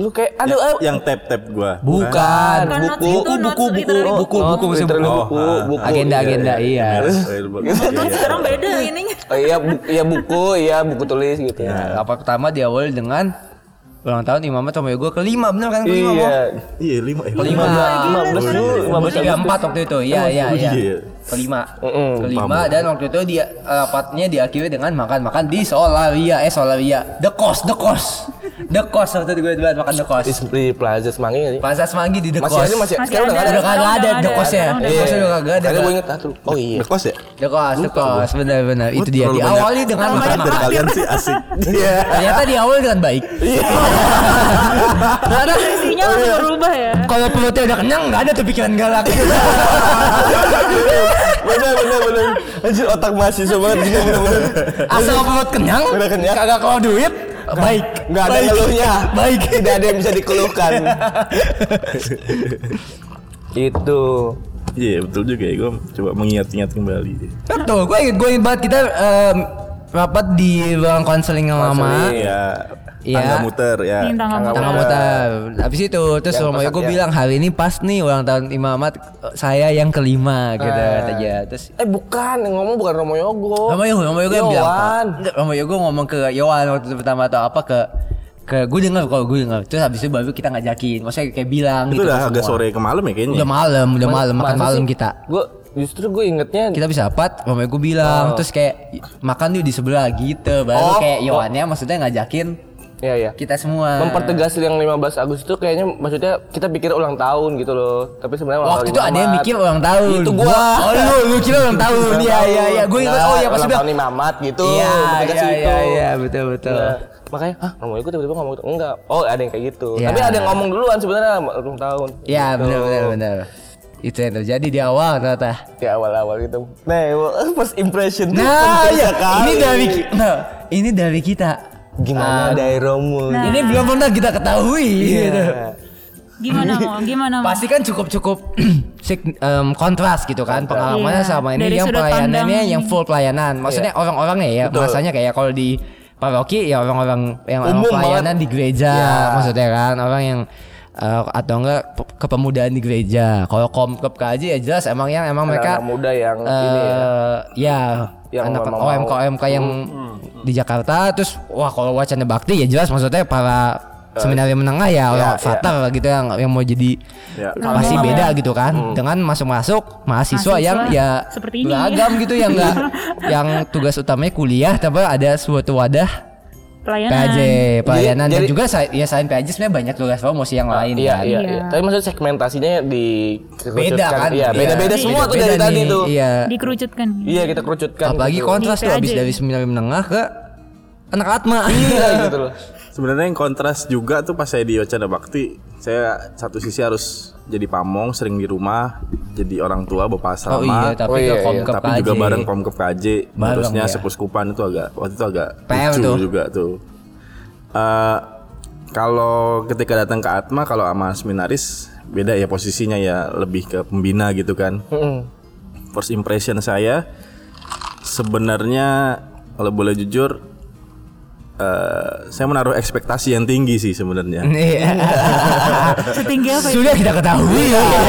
Lu kayak aduh Yang, aduh. yang tab-tab gua. Bukan. Bukan buku, buku, notes buku, literally buku, buku, buku, buku, buku. buku, ah, buku. Agenda-agenda, iya. Sekarang beda ininya. Oh iya, bu- iya buku, iya buku tulis gitu. Ya, rapat pertama diawali dengan ulang tahun Imamat Romo Yogo kelima, bener kan kelima? Iya. Iya, lima. eh, Kelima. Lima belas lima belas tiga empat waktu itu, iya iya Oh, iya. iya. Kelima, kelima dan waktu itu dia rapatnya diakhiri dengan makan-makan di Solaria, eh Solaria, the cost, the cost, the cost waktu itu gue buat makan the Di, cost. di Plaza Semanggi sih? Plaza Semanggi di the Masih cost. ada masih, Masih sekarang udah nggak ada. Udah kagak ada the cost ya, ada. the cost udah kagak ada. Karena gue inget satu. Oh iya. Ngekos ya? The cost, the cost, benar-benar itu dia. Diawali dengan makan Dari kalian sih asik. Iya. Ternyata diawali dengan baik. Karena Isinya langsung berubah ya. kalau perutnya udah kenyang nggak ada tuh pikiran galak. bener bener bener anjir otak mahasiswa banget gini bener bener Asal perut kenyang, Udah kenyang. kagak keluar duit, baik. nggak ada Baik. ngeluhnya Baik. tidak ada yang bisa dikeluhkan itu Iya betul juga ya gue coba mengingat-ingat kembali deh. Betul, gue inget, gue inget banget kita em, rapat di ruang konseling yang lama. Iya. Iya. Tangga muter ya. Ini tangga muter. Tangga muter. Habis itu terus Yang Romo pas Yogo ya. bilang hari ini pas nih ulang tahun Imam Ahmad saya yang kelima gitu katanya. Terus eh bukan yang ngomong bukan Romo Yogo Romo Yogo, Romo Yogo yang bilang? Enggak, Romo Yogo ngomong ke Yowan waktu itu pertama atau apa ke ke gue dengar kalau gue dengar. Terus habis itu baru kita ngajakin. Maksudnya kayak bilang Itu gitu. udah agak semua. sore ke malam ya kayaknya. Udah malam, udah malam makan malam kita. gue justru gue ingetnya Kita bisa rapat, Romo Yogo bilang terus kayak makan yuk di sebelah gitu. Oh, Baru kayak oh. Yowannya maksudnya ngajakin Iya iya. kita semua. Mempertegas yang 15 Agustus itu kayaknya maksudnya kita pikir ulang tahun gitu loh. Tapi sebenarnya Waktu itu ada yang mikir ulang tahun. Itu gua. Oh lu, lu kira ulang tahun. Iya iya iya. Gue ingat. Oh iya pas ulang tahun Ahmad gitu. Iya iya iya iya betul betul. Nah, makanya, hah Romo Yogo tiba-tiba ngomong gitu. Enggak. Oh ada yang kayak gitu. Iya. Tapi ada yang ngomong duluan sebenarnya ulang tahun. Iya Gitu. benar benar benar. Itu yang terjadi di awal ternyata. Di awal-awal gitu. Nah, first impression Nah, iya. sekali. Ini dari nah, ini dari kita. Gimana dari Romo? Ini belum pernah kita ketahui gitu. Iya. Gimana mau? Gimana mau? Pasti kan cukup cukup em, kontras gitu kan pengalamannya Iya. sama ini Dari yang pelayanannya pandang- yang full pelayanan. Maksudnya orang-orangnya ya, masanya kayak kalau di paroki ya orang-orang yang orang pelayanan banget. di gereja Iya. maksudnya kan orang yang eh, atau enggak pe- kepemudaan di gereja. Kalau komkep kaji ya jelas emang yang emang mereka Anak muda yang eh, ini ya. ya Yang anak. Hmm. OMK OMK yang di Jakarta terus wah kalau wacana bakti ya jelas maksudnya para seminari menengah ya orang ya. fatal gitu yang yang mau jadi Ya. pasti Sama. beda gitu kan Hmm. dengan masuk-masuk mahasiswa, Mahasiswa yang ya seperti ini. beragam gitu yang enggak yang tugas utamanya kuliah tapi ada suatu wadah Pelayanan. PAJ pelayanan dan jadi- juga sa- ya selain PAJ sebenarnya banyak tugas promosi yang lain Iya, kan iya, Iya. iya. Tapi maksudnya segmentasinya di beda kan Iya, beda-beda Iya. semua tuh Beda-beda dari tadi nih, tuh. iya Dikerucutkan. Iya, kita kerucutkan. apalagi gitu. kontras tuh habis PAJ. dari seminari menengah ke anak atma Iya gitu loh. Sebenarnya yang kontras juga tuh pas saya di Wacana Bakti, saya satu sisi harus jadi pamong, sering di rumah, jadi orang tua bapak oh asrama. iya tapi Oh iya, ke iya. komkep tapi juga bareng Komkep KJ, Bareng, terusnya ya. sepuskupan itu agak waktu itu agak PR lucu tuh. juga tuh. Eh, kalau ketika datang ke Atma kalau sama seminaris beda ya posisinya ya lebih ke pembina gitu kan. First impression saya sebenarnya kalau boleh jujur eh, saya menaruh ekspektasi yang tinggi sih sebenarnya. Iya. Setinggi apa itu? Sudah kita ketahui.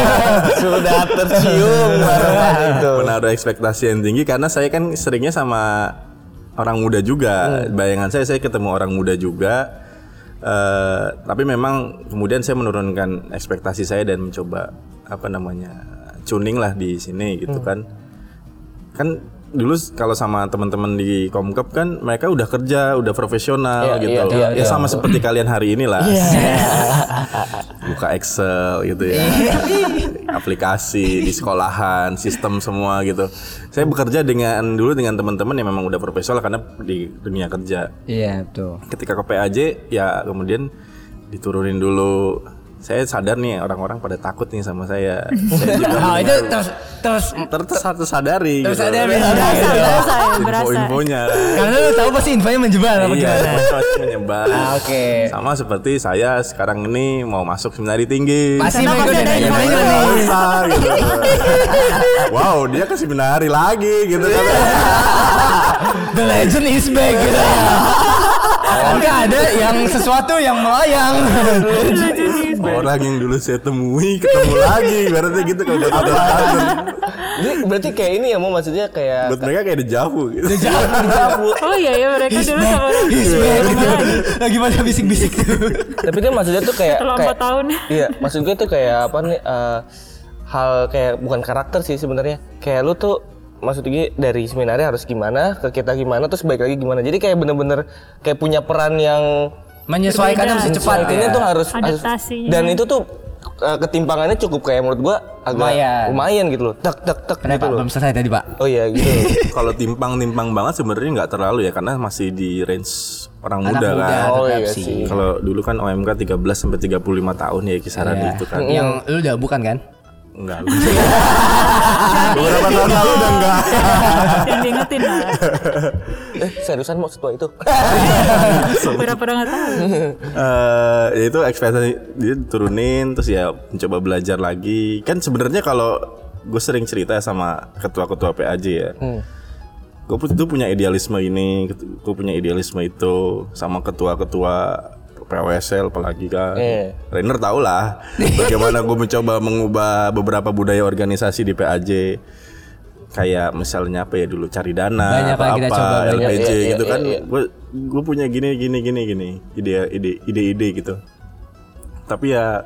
Sudah tercium barang itu. menaruh ekspektasi yang tinggi karena saya kan seringnya sama orang muda juga. Bayangan saya saya ketemu orang muda juga. Eh, tapi memang kemudian saya menurunkan ekspektasi saya dan mencoba apa namanya tuning lah di sini gitu kan. Kan dulu kalau sama teman-teman di Komkep kan mereka udah kerja, udah profesional Iya, gitu. iya, iya, ya sama seperti kalian hari ini lah. Buka Excel gitu ya. Aplikasi di sekolahan, sistem semua gitu. Saya bekerja dengan dulu dengan teman-teman yang memang udah profesional karena di dunia kerja. Iya betul. Ketika ke PAJ ya kemudian diturunin dulu. Saya sadar nih orang-orang pada takut nih sama saya. saya Oh itu terus terus ter ter- tersadari gitu. Tersadari. Berasa, berasa ya, berasa. Info-infonya. karena lu tahu pasti infonya menyebar apa Iya, gimana? pasti menyebar. Ah, oke. Sama seperti saya sekarang ini mau masuk seminari tinggi. Infonya. nanya nih. Masa, gitu. wow, dia ke seminari lagi gitu kan. The legend is back gitu ya. Nanti ada yang sesuatu yang melayang. Orang yang dulu saya temui ketemu lagi, berarti gitu kalau buat orang Jadi berarti kayak ini ya mau maksudnya kayak Buat mereka kayak dejavu gitu. Oh iya ya mereka He's dulu sama gitu. Lagi pada bisik-bisik. Tapi kan maksudnya tuh kayak setelah kayak empat tahun. Iya, maksud gue tuh kayak apa nih eh, hal kayak bukan karakter sih sebenarnya. Kayak lu tuh maksud gue dari seminari harus gimana, ke kita gimana, terus balik lagi gimana. Jadi kayak bener-bener kayak punya peran yang Menyesuaikannya Beda. mesti cepat Menyesuaikannya ya. tuh harus, harus Adaptasinya. dan itu tuh eh, ketimpangannya cukup kayak menurut gua agak Lumayan. lumayan, gitu loh. Tak tak tak Kenapa gitu loh. belum selesai tadi pak? Oh iya gitu. Kalau timpang-timpang banget sebenarnya nggak terlalu ya karena masih di range orang Anak muda, muda kan. Oh, iya sih. sih. Kalau dulu kan OMK 13 sampai 35 tahun ya kisaran Iya. itu kan. Yang lu udah bukan kan? Enggak. Beberapa tahun lalu udah enggak. Jangan diingetin lah. Eh, seriusan mau setua itu? Pura-pura nggak tahu. Eh, ya itu ekspektasi dia turunin terus ya mencoba belajar lagi. Kan sebenarnya kalau gue sering cerita sama ketua-ketua PAJ ya. Gue tuh punya idealisme ini, gue punya idealisme itu sama ketua-ketua PWSL apalagi kan. Iya. Rainer tau lah bagaimana gue mencoba mengubah beberapa budaya organisasi di PAJ. Kayak misalnya apa ya dulu cari dana Banyak apa kita apa coba. LPJ Iya, iya, gitu iya, kan. iya. Gue gue punya gini gini gini gini ide ide ide ide gitu. Tapi ya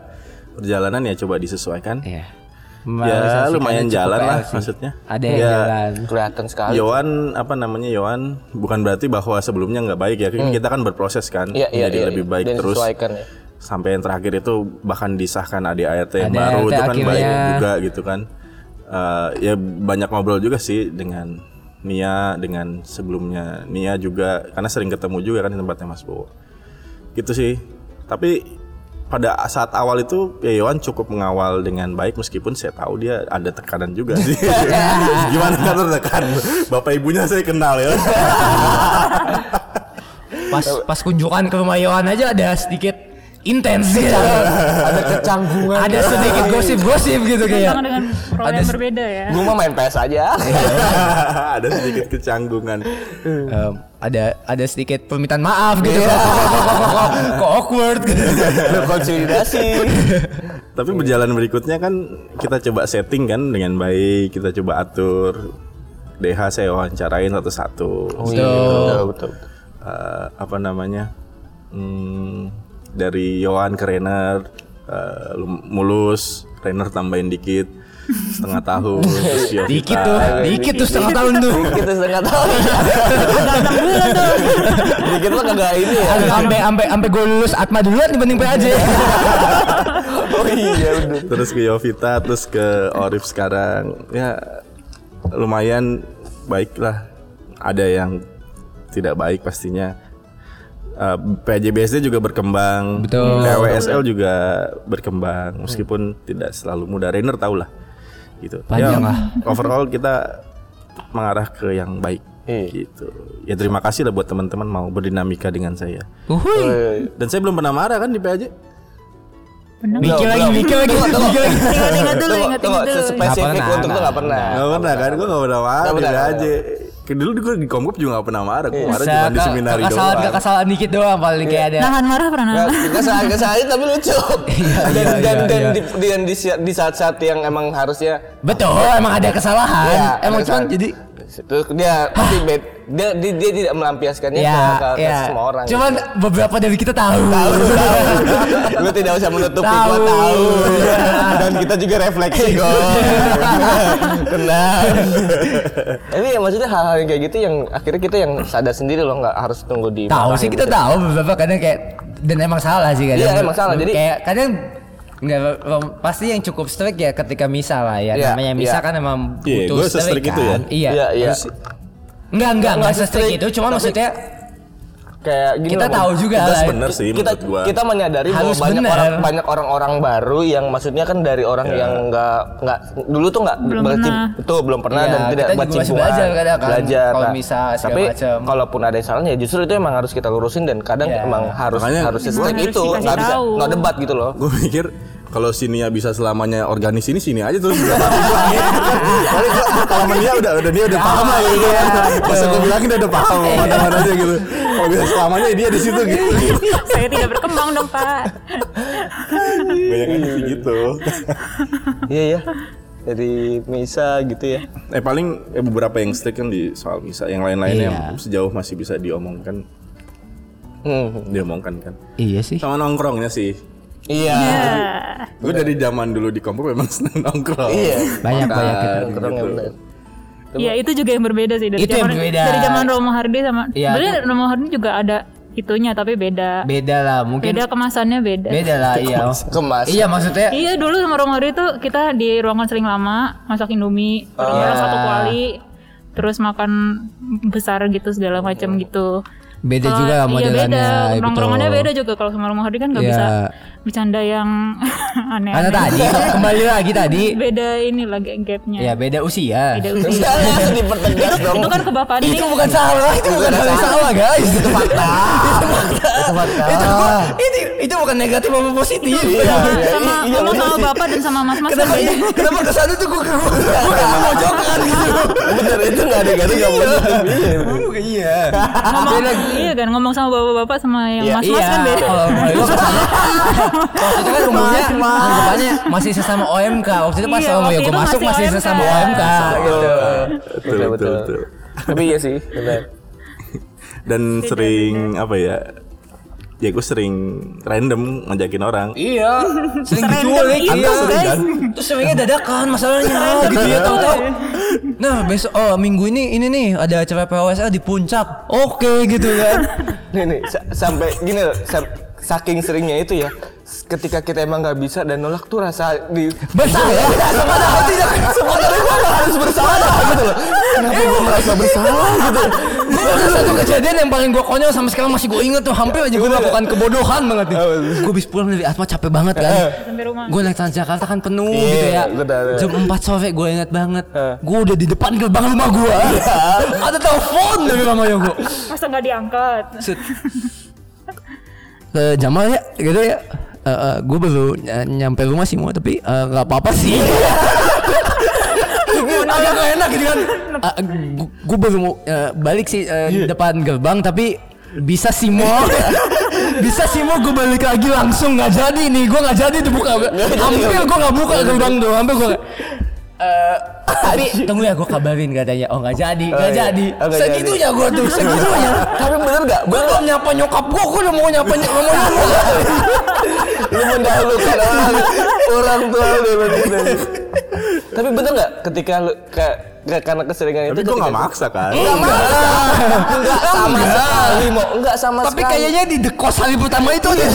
perjalanan ya coba disesuaikan. Iya. Ya lumayan jalan lah sih. maksudnya. Ada yang Ya, jalan. Kelihatan sekali. Yowan apa namanya Yowan bukan berarti bahwa sebelumnya nggak baik ya kita kan berproses kan Hmm. Iya, iya, jadi iya, lebih iya. baik Dan terus ya. sampai yang terakhir itu bahkan disahkan ADART yang baru itu kan baik akhirnya. juga gitu kan Eh, ya banyak ngobrol juga sih dengan Nia dengan sebelumnya Nia juga karena sering ketemu juga kan di tempatnya Mas Bowo gitu sih tapi pada saat awal itu ya Yohan cukup mengawal dengan baik meskipun saya tahu dia ada tekanan juga sih gimana kan tertekan bapak ibunya saya kenal ya Pas pas kunjungan ke rumah Yohan aja ada sedikit intens gitu. Ada kecanggungan. ada sedikit gosip-gosip gitu kayak. Dengan role Ada yang berbeda ya. Gue mah main PS aja. ada sedikit kecanggungan Em, ada ada sedikit permintaan maaf gitu kok, kok, awkward gitu. Konsolidasi. Tapi berjalan berikutnya kan kita coba setting kan dengan baik, kita coba atur. DH saya wawancarain satu-satu. Oh, iya, betul, betul. Eh, apa namanya? Hmm, dari Yohan ke Renner eh, lu- mulus, Renner tambahin dikit setengah tahun terus Yovita. Dikit tuh, dikit tuh setengah tahun tuh. Kita setengah tahun. Dikit mah kagak ini ya. Sampai sampai sampai gue lulus Atma duluan dibanding PAJ. Oh iya udah. terus ke Yovita terus ke Orif sekarang ya lumayan baik lah ada yang tidak baik pastinya uh, PJBSD juga berkembang Betul. PWSL juga berkembang meskipun tidak selalu mudah Rainer tahu lah gitu Panjang Ya, lah. overall kita mengarah ke yang baik Iya. gitu ya terima kasih lah buat teman-teman mau berdinamika dengan saya Uhuy. dan saya belum pernah marah kan di PAJ Mikir lagi, mikir lagi, mikir lagi. Ingat-ingat dulu, tunggu, dulu. spesifik Nggak pernah, untuk itu nggak pernah. Gak pernah kan, gue gak pernah marah di pernah, PAJ Kayak Dulu gue di Komgop juga gak pernah marah, gue marah Sa- cuma di seminari Kesalahan doang kesalahan dikit doang paling kayak ada. Nahan marah pernah salah kesalahan tapi lucu. dan iya, dan iya, dan iya. di, di, dan di, di saat-saat yang emang harusnya Betul, emang ada kesalahan. Iya, emang kesalahan. jadi terus dia tapi bed, dia, dia dia tidak melampiaskannya ya, ke, ke, ke ya. semua orang. Cuman beberapa dari kita tahu. tahu, tahu. Lu tidak usah menutupi gua Tahu. tahu. Iya. Dan kita juga refleksi kok. Kenal. Tapi ya maksudnya hal-hal yang kayak gitu yang akhirnya kita yang sadar sendiri loh nggak harus tunggu di tahu sih kita tahu beberapa kadang kayak dan emang salah sih kadang. Iya, emang salah. Jadi- kayak kadang nggak pasti yang cukup strict ya ketika misa lah ya. Iya, Namanya misa iya. kan emang Iya, butuh gue se-strict itu ya. Iya. Iya, iya. Enggak, enggak, enggak Nggak se-strict se-strict, itu, cuma tapi- maksudnya Kayak gini kita loh, tahu juga Tegas lah. bener sih kita gue kita menyadari bahwa Harus banyak bener. orang banyak orang-orang baru yang maksudnya kan dari orang Ya. yang nggak nggak dulu tuh nggak Belum berarti pernah. betul belum pernah Iya, dan tidak kita juga masih bercimpuan. belajar kadang kan, belajar kalau Nah, segala tapi macam. kalaupun ada yang salahnya justru itu emang harus kita lurusin dan kadang Iya. emang harus Makanya harus gua- Harus itu nggak bisa no debat gitu loh Gue mikir kalau si Nia bisa selamanya organis ini sini aja terus gua- kalau Nia udah udah dia udah paham lah gitu kan. Pas gue bilangin dia udah paham mana aja gitu. Kalau bisa selamanya dia di situ gitu. Saya tidak berkembang dong Pak. Banyak sih gitu. iya ya dari misa gitu ya Eh paling eh, beberapa yang strict kan di soal misa, yang lain-lainnya Iya. sejauh masih bisa diomongkan, Hmm. diomongkan kan. Iya sih. Sama nongkrongnya sih. Iya Ya. Gue dari zaman dulu di kompo memang seneng nongkrong. iya Banyak Makan, banyak kita. nongkrong yang bener. Ya itu juga yang berbeda sih dari Itu zaman berbeda. dari zaman Romo Hardi sama Iya, sebenarnya Romo Hardi juga ada itunya tapi beda. Beda lah, mungkin Beda kemasannya beda. beda lah iya. kemas Iya maksudnya Iya dulu sama Romo Hardi tuh kita di ruangan seling lama masak indomie, Ah. orang satu kuali, terus makan besar gitu segala macam gitu. beda Kalau- juga lah iya modelannya. beda, nongkrongannya beda juga kalau sama Romo Hardi kan nggak Iya. bisa bercanda yang Karena aneh-aneh. tadi kembali lagi tadi Beda ini lagi gapnya. ya beda usia. Beda usia. Dipertegas dong. itu kan kebapaan Itu bukan salah, itu bukan hal yang salah guys. Itu fakta. Itu fakta. itu, itu, itu bukan negatif apa positif. Iya, iya, sama iya, ngomong bener sama sih. bapak dan sama mas-mas kan Kenapa beda. kenapa ke sana tuh gue gue gue memojokkan gitu. Bener itu nggak ada garis nggak positif. Iya. Iya. ngomong iya kan ngomong sama bapak-bapak sama yang Iya, mas-mas kan beda. Waktu itu kan umumnya anggapannya masih sesama OMK. Waktu itu pas Iya, sama ya gue masuk masih sesama OMK gitu. Betul, Betul, betul, betul. Tapi iya sih, benar. Dan sering apa ya? Ya gue sering random ngajakin orang. Iya, sering diculik, itu, iya. guys. Terus seringnya dadakan masalahnya, gitu ya tahu-tahu. Nah besok, oh minggu ini ini nih ada acara PWSA di puncak, oke gitu kan. Nih nih sa- sampai gini loh, sam- saking seringnya itu ya. Ketika kita emang nggak bisa dan nolak tuh rasa di Besar ya, sebenarnya tidak. sebenarnya gue nggak harus bersalah gitu loh. Kenapa gue merasa bersalah gitu? Ada satu kejadian yang paling gue konyol sampai sekarang masih gue inget tuh hampir aja gue melakukan kebodohan banget nih. Gue habis pulang dari Atma capek banget kan. Sampai rumah. Gue naik Transjakarta kan penuh Iya, gitu ya. Jam 4 sore gue inget banget. Eh. Gue udah di depan gerbang rumah gue. Ada telepon dari mama gue. Masa nggak diangkat? Ke Jamal ya gitu ya. Gue baru ny- nyampe rumah sih mau tapi eh, nggak apa-apa sih. Agak gak enak gitu kan. gue baru mau eh, balik sih eh, depan gerbang tapi bisa sih mau bisa sih mau gue balik lagi langsung. Nggak jadi nih gue nggak jadi tuh buka hampir gue nggak buka gerbang tuh hampir gue Eh, tapi tunggu ya gue kabarin katanya. Oh nggak jadi nggak Oh, iya. jadi. Oh, nggak segitunya gue tuh segitunya. Tapi bener nggak? gue belum nyapa nyokap gue gue udah mau nyapa nyapa mau nyapa Lu mendahulukan orang orang tua lu. Tapi bener nggak ketika lu kayak kayak karena keseringan itu Tapi gue nggak maksa kan. Enggak, enggak sama Enggak. sekali mau enggak sama tapi sekali. kayaknya di the kos hari pertama itu ada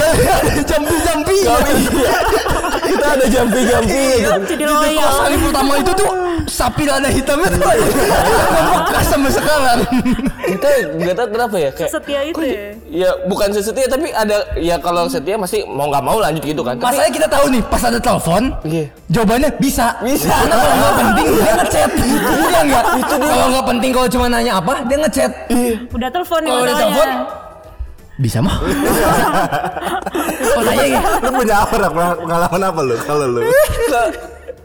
jampi jampi kita ada jampi-jampi. Jadi di the loyal. hari pertama itu tuh sapi lada hitamnya tuh nggak bekas sampai sekarang. Kita nggak tahu kenapa ya kayak Setia itu ya. ya bukan sesetia tapi ada ya kalau setia masih mau nggak mau lanjut gitu kan. Tapi masalahnya kita tahu nih pas ada telepon Iya. jawabannya bisa. Bisa. karena kalau nggak penting? Dia ngechat. Iya nggak? Kalau nggak penting kalau cuma nanya apa dia ngechat. Udah telepon nih kalau udah telepon bisa mah. Oh tanya ya Lu punya apa pengalaman apa lu? Kalau lu?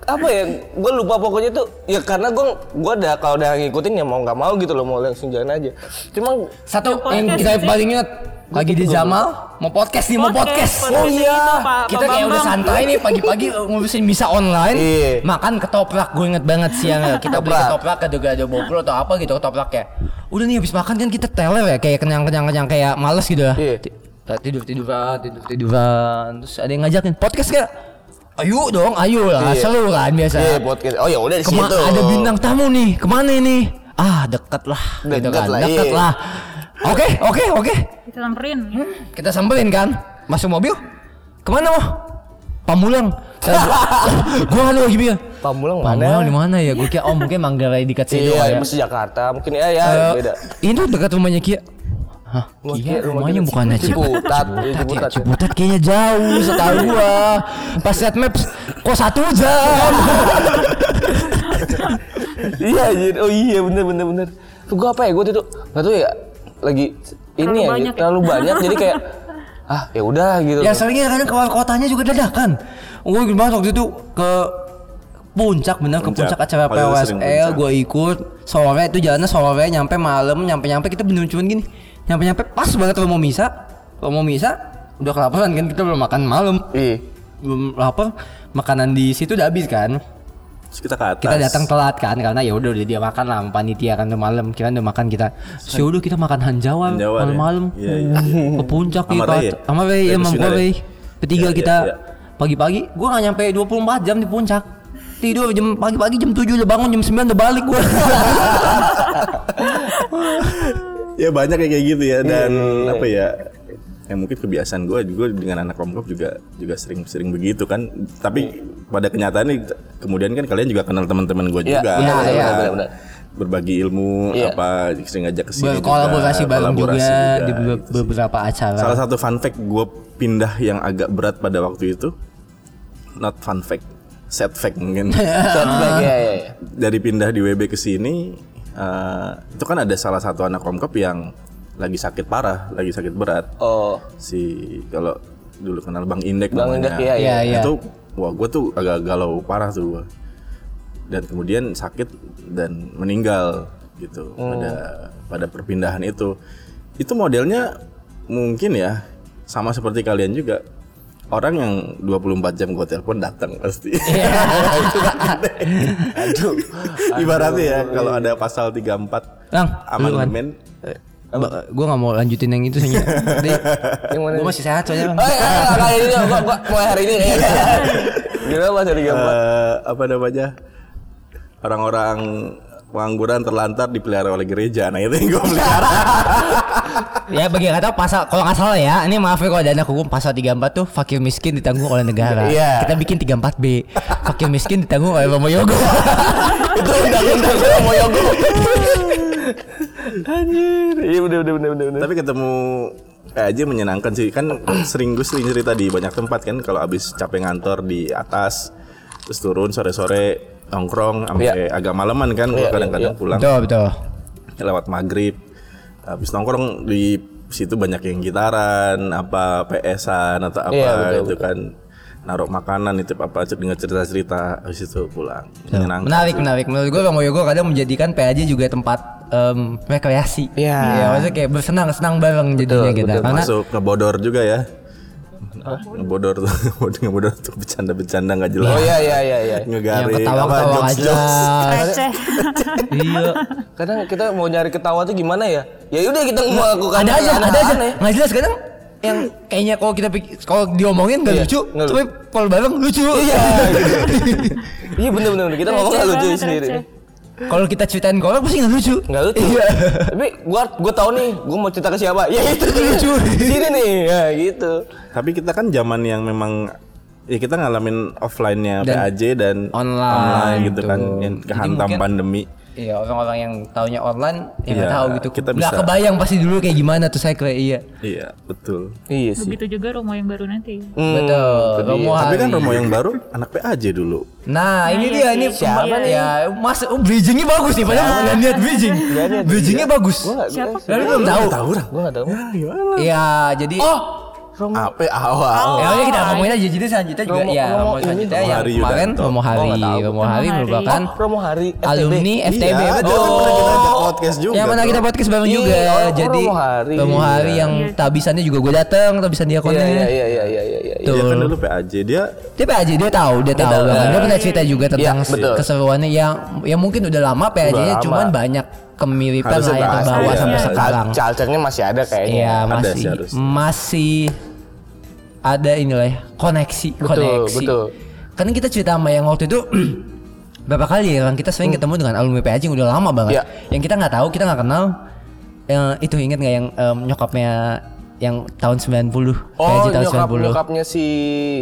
Apa ya gue lupa pokoknya tuh ya karena gue gue udah kalau udah ngikutin ya mau nggak mau gitu loh mau langsung jalan aja cuma Satu yang kita sih? paling ingat lagi di Jamal mau podcast nih mau podcast. podcast Oh iya. Kita kayak udah santai nih pagi-pagi ngurusin misa online. Iya. Makan ketoprak gue inget banget siang ya. kita beli Ketoprak. ketoprak ke juga ada bobro atau apa gitu ketoprak ya. Udah nih habis makan kan kita teler ya kayak kenyang-kenyang kenyang kayak males gitu ya. Iya. Ti- Tidur tiduran, tidur tiduran. Terus ada yang ngajakin podcast gak? Ayo dong, ayo lah. Iya. Seru kan biasa. iya podcast oh ya udah di Kema- situ. ada bintang tamu nih ke mana ini? Ah deket lah gitu Deket kan lah, deket iya. lah. Oke oke oke. Kita samperin. kita samperin kan? Masuk mobil? Ke mana mau Pamulang. Gue kan lagi bilang Pamulang Pamulang mana di mana ya? Gue kira oh mungkin Manggarai dekat sini iya ya. mesti Jakarta. Mungkin ya ya Eh, beda. ini dekat rumahnya Kia Hah, rumah rumahnya bukannya Ciputat. Ciputat Iya, Ciputat, Ciputat. ya. Ciputat kayaknya jauh setahu gua pas liat maps kok satu jam iya anjir. oh iya bener bener bener gue apa ya gue tuh nggak tahu ya lagi ini Terlalu ya banyak ya? terlalu banyak jadi kayak ah ya udah gitu Ya seringnya kadang keluar kotanya juga dadakan. Gue gimana waktu itu ke puncak bener ke Puncak. puncak acara Oh, sering PWSL puncak. gue ikut sore itu jalannya sore nyampe malam nyampe nyampe kita bener cuman gini nyampe nyampe pas banget kalau mau misa. Kalau mau misa udah kelaparan kan kita belum makan malam. Iya. Belum lapar makanan di situ udah habis kan. Terus kita ke atas. kita datang telat kan karena ya udah udah dia makan lah panitia kan tuh malam kira udah makan kita. Terus ya udah kita makan hanjawa ya? malam-malam. Iya, iya. ke puncak gitu ya? sama Ray ya sama ya? Ray. bertiga Iya, kita iya, pagi-pagi gua nggak nyampe 24 jam di puncak. Tidur jam pagi-pagi jam 7 udah bangun jam 9 udah balik gua Ya banyak kayak gitu ya dan Iya. apa ya? Ya mungkin kebiasaan gue juga dengan anak romkop juga juga sering-sering begitu kan. Tapi pada kenyataannya kemudian kan kalian juga kenal teman-teman gue Iya, juga. benar, Iya, benar, iya. benar, benar. berbagi ilmu Iya. apa sering ngajak ke sini Berkolaborasi juga, bareng juga, kolaborasi di be- beberapa acara. Salah satu fun fact gue pindah yang agak berat pada waktu itu not fun fact, sad fact mungkin. Setback, ya, ya, ya. Dari pindah di WB ke sini eh, itu kan ada salah satu anak komkop yang lagi sakit parah, lagi sakit berat. Oh, Si kalau dulu kenal Bang Indek Bang namanya. Indek, iya, iya. Iya, Itu wah gue tuh agak galau parah tuh gua. Dan kemudian sakit dan meninggal gitu pada pada perpindahan itu. Itu modelnya mungkin ya sama seperti kalian juga. Orang yang 24 jam gue telepon datang pasti. aduh. Ibaratnya ya kalau ada pasal 34 Lang, amandemen Ba- gue gak mau lanjutin yang itu sih. Yang mana? Gue masih sehat soalnya bang. Oh, ya, ya, kayak ini gua, gua mulai hari ini. Gimana Mas dari gambar? eh, apa namanya orang-orang pengangguran terlantar dipelihara oleh gereja nah itu yang gue pelihara ya bagi yang tahu pasal kalau nggak salah ya ini maaf ya kalau ada anak hukum pasal 34 tuh fakir miskin ditanggung oleh negara Iya. kita bikin 34B fakir miskin ditanggung oleh Romo Yogo Itu undang-undang sama Yogo. Anjir. Iya bener bener bener bener. bener. tapi ketemu aja menyenangkan sih kan sering gue sering cerita di banyak tempat kan kalau abis capek ngantor di atas terus turun sore-sore nongkrong sampai agak malaman kan gua Iya, kadang-kadang iya, pulang. Betul betul. Lewat maghrib habis nongkrong di situ banyak yang gitaran apa PS-an atau apa Iya, betul, gitu kan. Naruh makanan itu apa dengar cerita-cerita habis itu pulang. Menyenangkan menarik menarik. Menurut gue Romo Yogo kadang menjadikan PAJ juga tempat em, rekreasi. Iya. ya maksudnya kayak bersenang senang bareng jadinya Betul, gitu. betul. karena masuk ngebodor juga ya ngebodor tuh ngebodor tuh bercanda-bercanda nggak jelas. Oh iya iya iya iya. yang ngegaring ketawa apa, ketawa aja. iya. Kadang kita mau nyari ketawa tuh gimana ya? Ya udah kita melakukan ada aja ada aja. nggak jelas kadang yang kayaknya kalau kita pikir kalau diomongin nggak Iya, lucu tapi kalau bareng lucu. Iya. Iya bener bener bener. kita ngomong nggak lucu sendiri. Kalau kita ceritain kolak pasti nggak lucu Nggak lucu. Iya. Tapi gua gua tahu nih, gua mau cerita ke siapa? Ya itu lucu. Sini nih, ya gitu. tapi kita kan zaman yang memang ya kita ngalamin offline-nya Dan PAJ dan online, gitu kan betul. yang kehantam pandemi Iya orang-orang yang taunya online yang nggak Iya, tahu gitu. kita bisa- kebayang pasti dulu kayak gimana tuh saya kayak iya. iya betul Iya sih. Begitu juga Romo yang baru nanti. Hmm, Betul. Romo tapi kan. Romo yang baru anak PAJ dulu Nah, ini iya dia ini Siapa nih? Ya, mas oh, bridgingnya bagus nih, padahal nggak niat bridging. Bridgingnya bagus. Siapa? Lalu belum tahu. tahu Gua nggak tahu. gimana Iya, jadi Oh, apa awal Ya udah kita ngomongin aja jadi selanjutnya juga Romo- ya Romo Romo ini selanjutnya Romo yang Hari kemarin. Romo Hari Oh. Romo Hari Romo Hari. merupakan oh, promo hari FTB. alumni FTB Iya, betul. oh, pernah kita podcast juga Yang mana kita podcast bareng Iya, juga. oh, oh, Jadi Romo Hari. Romo Hari yang Iya. tabisannya juga gue dateng, tabisan dia Iya iya iya iya iya iya. dia kan Betul. dulu PAJ dia Dia PAJ dia tahu, dia tahu tahu, banget. ya. Dia pernah cerita juga tentang Iya, betul. keseruannya yang yang mungkin udah lama PAJ-nya cuman banyak kemiripan Harusnya lah yang terbawa iya. sampai Iya. sekarang. Culture-nya masih ada kayaknya. Iya Ada masih sih harusnya. masih ada inilah ya koneksi koneksi. betul. Karena kita cerita sama yang waktu itu berapa kali ya kan kita sering ketemu dengan alumni PAJ yang udah lama banget. Hmm. Iya. Yang kita nggak tahu kita nggak kenal. Yang itu inget nggak yang em, nyokapnya yang tahun 90 Oh, PAJ tahun nyokap 90 nyokapnya si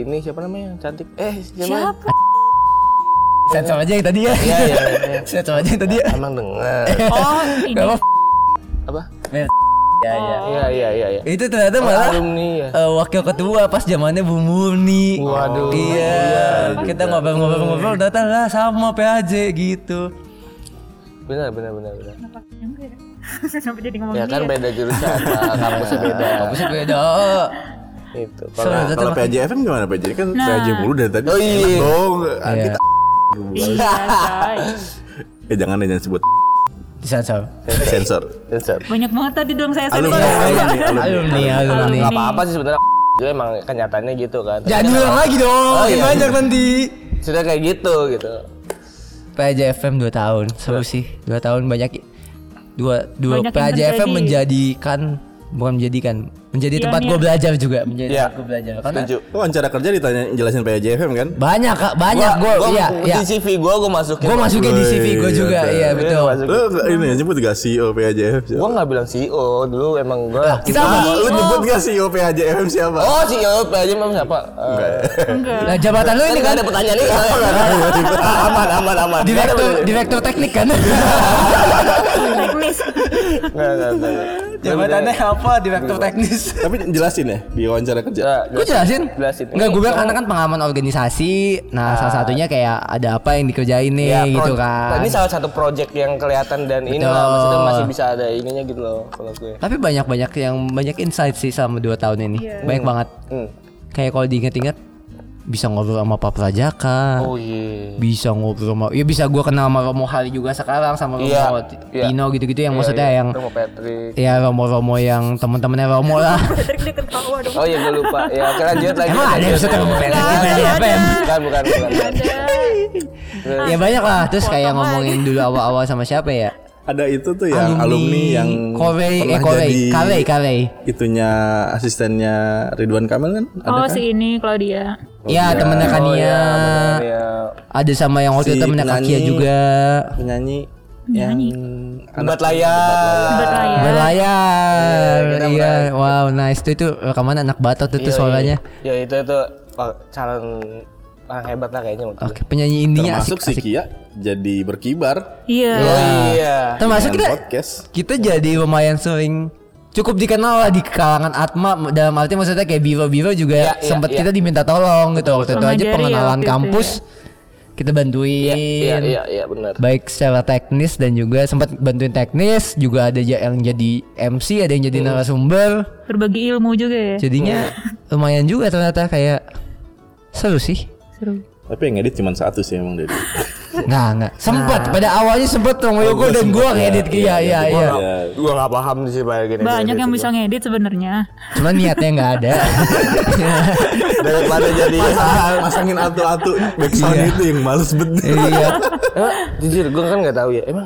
ini siapa namanya? Cantik. Eh, siapa? Siapa? Sensor aja yang tadi ya. Iya iya. iya. Sensor aja yang tadi ya. Emang dengar. Oh, ini. Apa Apa? Ya ya. Iya iya iya iya. Itu ternyata Oh, malah alumni ya. eh, wakil ketua pas zamannya Bu Murni. Waduh. Iya, kita ngobrol-ngobrol-ngobrol datang lah sama PAJ gitu. Benar benar benar benar. Ya? Kenapa jadi ngomong Ya kan dia? beda jurusan, kampusnya beda. Kampusnya beda. Itu. Kalau datang kalau makin- PAJ FM gimana PAJ kan Nah. PAJ mulu dari tadi Oh, iya. Dong Iya. kita Iya, eh jangan jangan sebut Disensor. sensor Sensor. Banyak banget tadi dong saya sensor. alumni alumni Alumni, alumni. Gak apa-apa sih sebenarnya. Itu emang kenyataannya gitu kan. Jangan kan diulang lagi dong. Oh, iya. banyak nanti. Sudah kayak gitu gitu. PAJ FM 2 tahun. Seru sih. 2 tahun banyak dua dua Banyak yang PAJ FM terjadi. menjadikan bukan menjadikan menjadi Iya, tempat iya. gue belajar juga menjadi Iya. tempat gue belajar karena Setuju. Lo wawancara kerja ditanya jelasin PJFM kan? banyak kak banyak gue gua, iya iya di CV gue gue masukin gue masukin di CV gue juga iya betul Gua masukin. Lo nggak ini nyebut gak CEO PJFM? Gue nggak bilang CEO dulu emang gue. kita Ah, apa Lo nyebut gak CEO PJFM siapa? Oh CEO memang siapa? Eh, Enggak. nah jabatan lu ini kan ada pertanyaan ini. aman aman aman. Direktur direktur teknik kan Teknis. Nggak, nggak, nggak. Jabatannya apa direktur teknis. Tapi jelasin ya di wawancara kerja. Nah, Gue jelasin Jelasin. Enggak gue bilang karena kan pengalaman organisasi. Nah salah satunya kayak ada apa yang dikerjain nih Ya, gitu kan. Ini salah satu project yang kelihatan dan ini Betul. lah maksudnya masih bisa ada ininya gitu loh kalau gue. Tapi banyak-banyak yang banyak insight sih selama 2 tahun ini. Banyak banget. Hmm. Kayak kalau diinget-inget Bisa ngobrol sama Pak Prajaka Oh iya. Bisa ngobrol sama Ya bisa gue kenal sama Romo Hari juga sekarang Sama Romo Iya, iya. Tino gitu-gitu Yang Iya, maksudnya iya. yang Romo Patrick. Ya Romo-Romo yang temen-temennya Romo lah. Oh iya gue lupa. Ya oke lanjut lagi. Emang ada episode Romo Patrick di ada. PDFM? Bukan bukan bukan. Ada. Ya banyak lah Terus kayak ngomongin dulu awal-awal sama siapa ya Ada itu tuh yang alumni, yang Korei eh Korei jadi Karei Karei itunya asistennya Ridwan Kamil kan? Ada Oh kan? si ini Claudia. Ya temennya Oh Kania iya, benar, ya. Ada sama yang waktu Si itu temennya penyanyi. Kakia juga penyanyi yang Debat layar. Debat layar. Berlayar kita Iya Wow nice Itu itu rekaman anak batot itu Iya, suaranya iya. Ya itu itu oh, calon orang hebat lah kayaknya. Oke penyanyi India termasuk asik, si. Kia jadi berkibar Iya. Oh iya. Termasuk kita podcast. Kita jadi lumayan sering Cukup dikenal lah di kalangan Atma Dalam arti maksudnya kayak biro-biro juga Iya, iya, sempat iya. kita diminta tolong gitu Waktu itu aja ya pengenalan itu kampus Kita bantuin Iya iya iya benar. baik secara teknis dan juga sempat bantuin teknis juga ada yang jadi MC ada yang jadi narasumber Berbagi ilmu juga ya. jadinya lumayan juga ternyata kayak seru sih Seru. tapi yang edit cuma satu sih emang dari nggak nggak. Sempat pada awalnya sempat Tong Yogo dan gua ngedit. iya iya iya. Gue gak paham sih kayak gini. Banyak yang bisa ngedit sebenarnya. cuma niatnya nggak ada. Daripada jadi Pasang- pasangin atu-atu backsound itu yang males bener. Iya. Emang jujur gue kan nggak tahu ya. Emang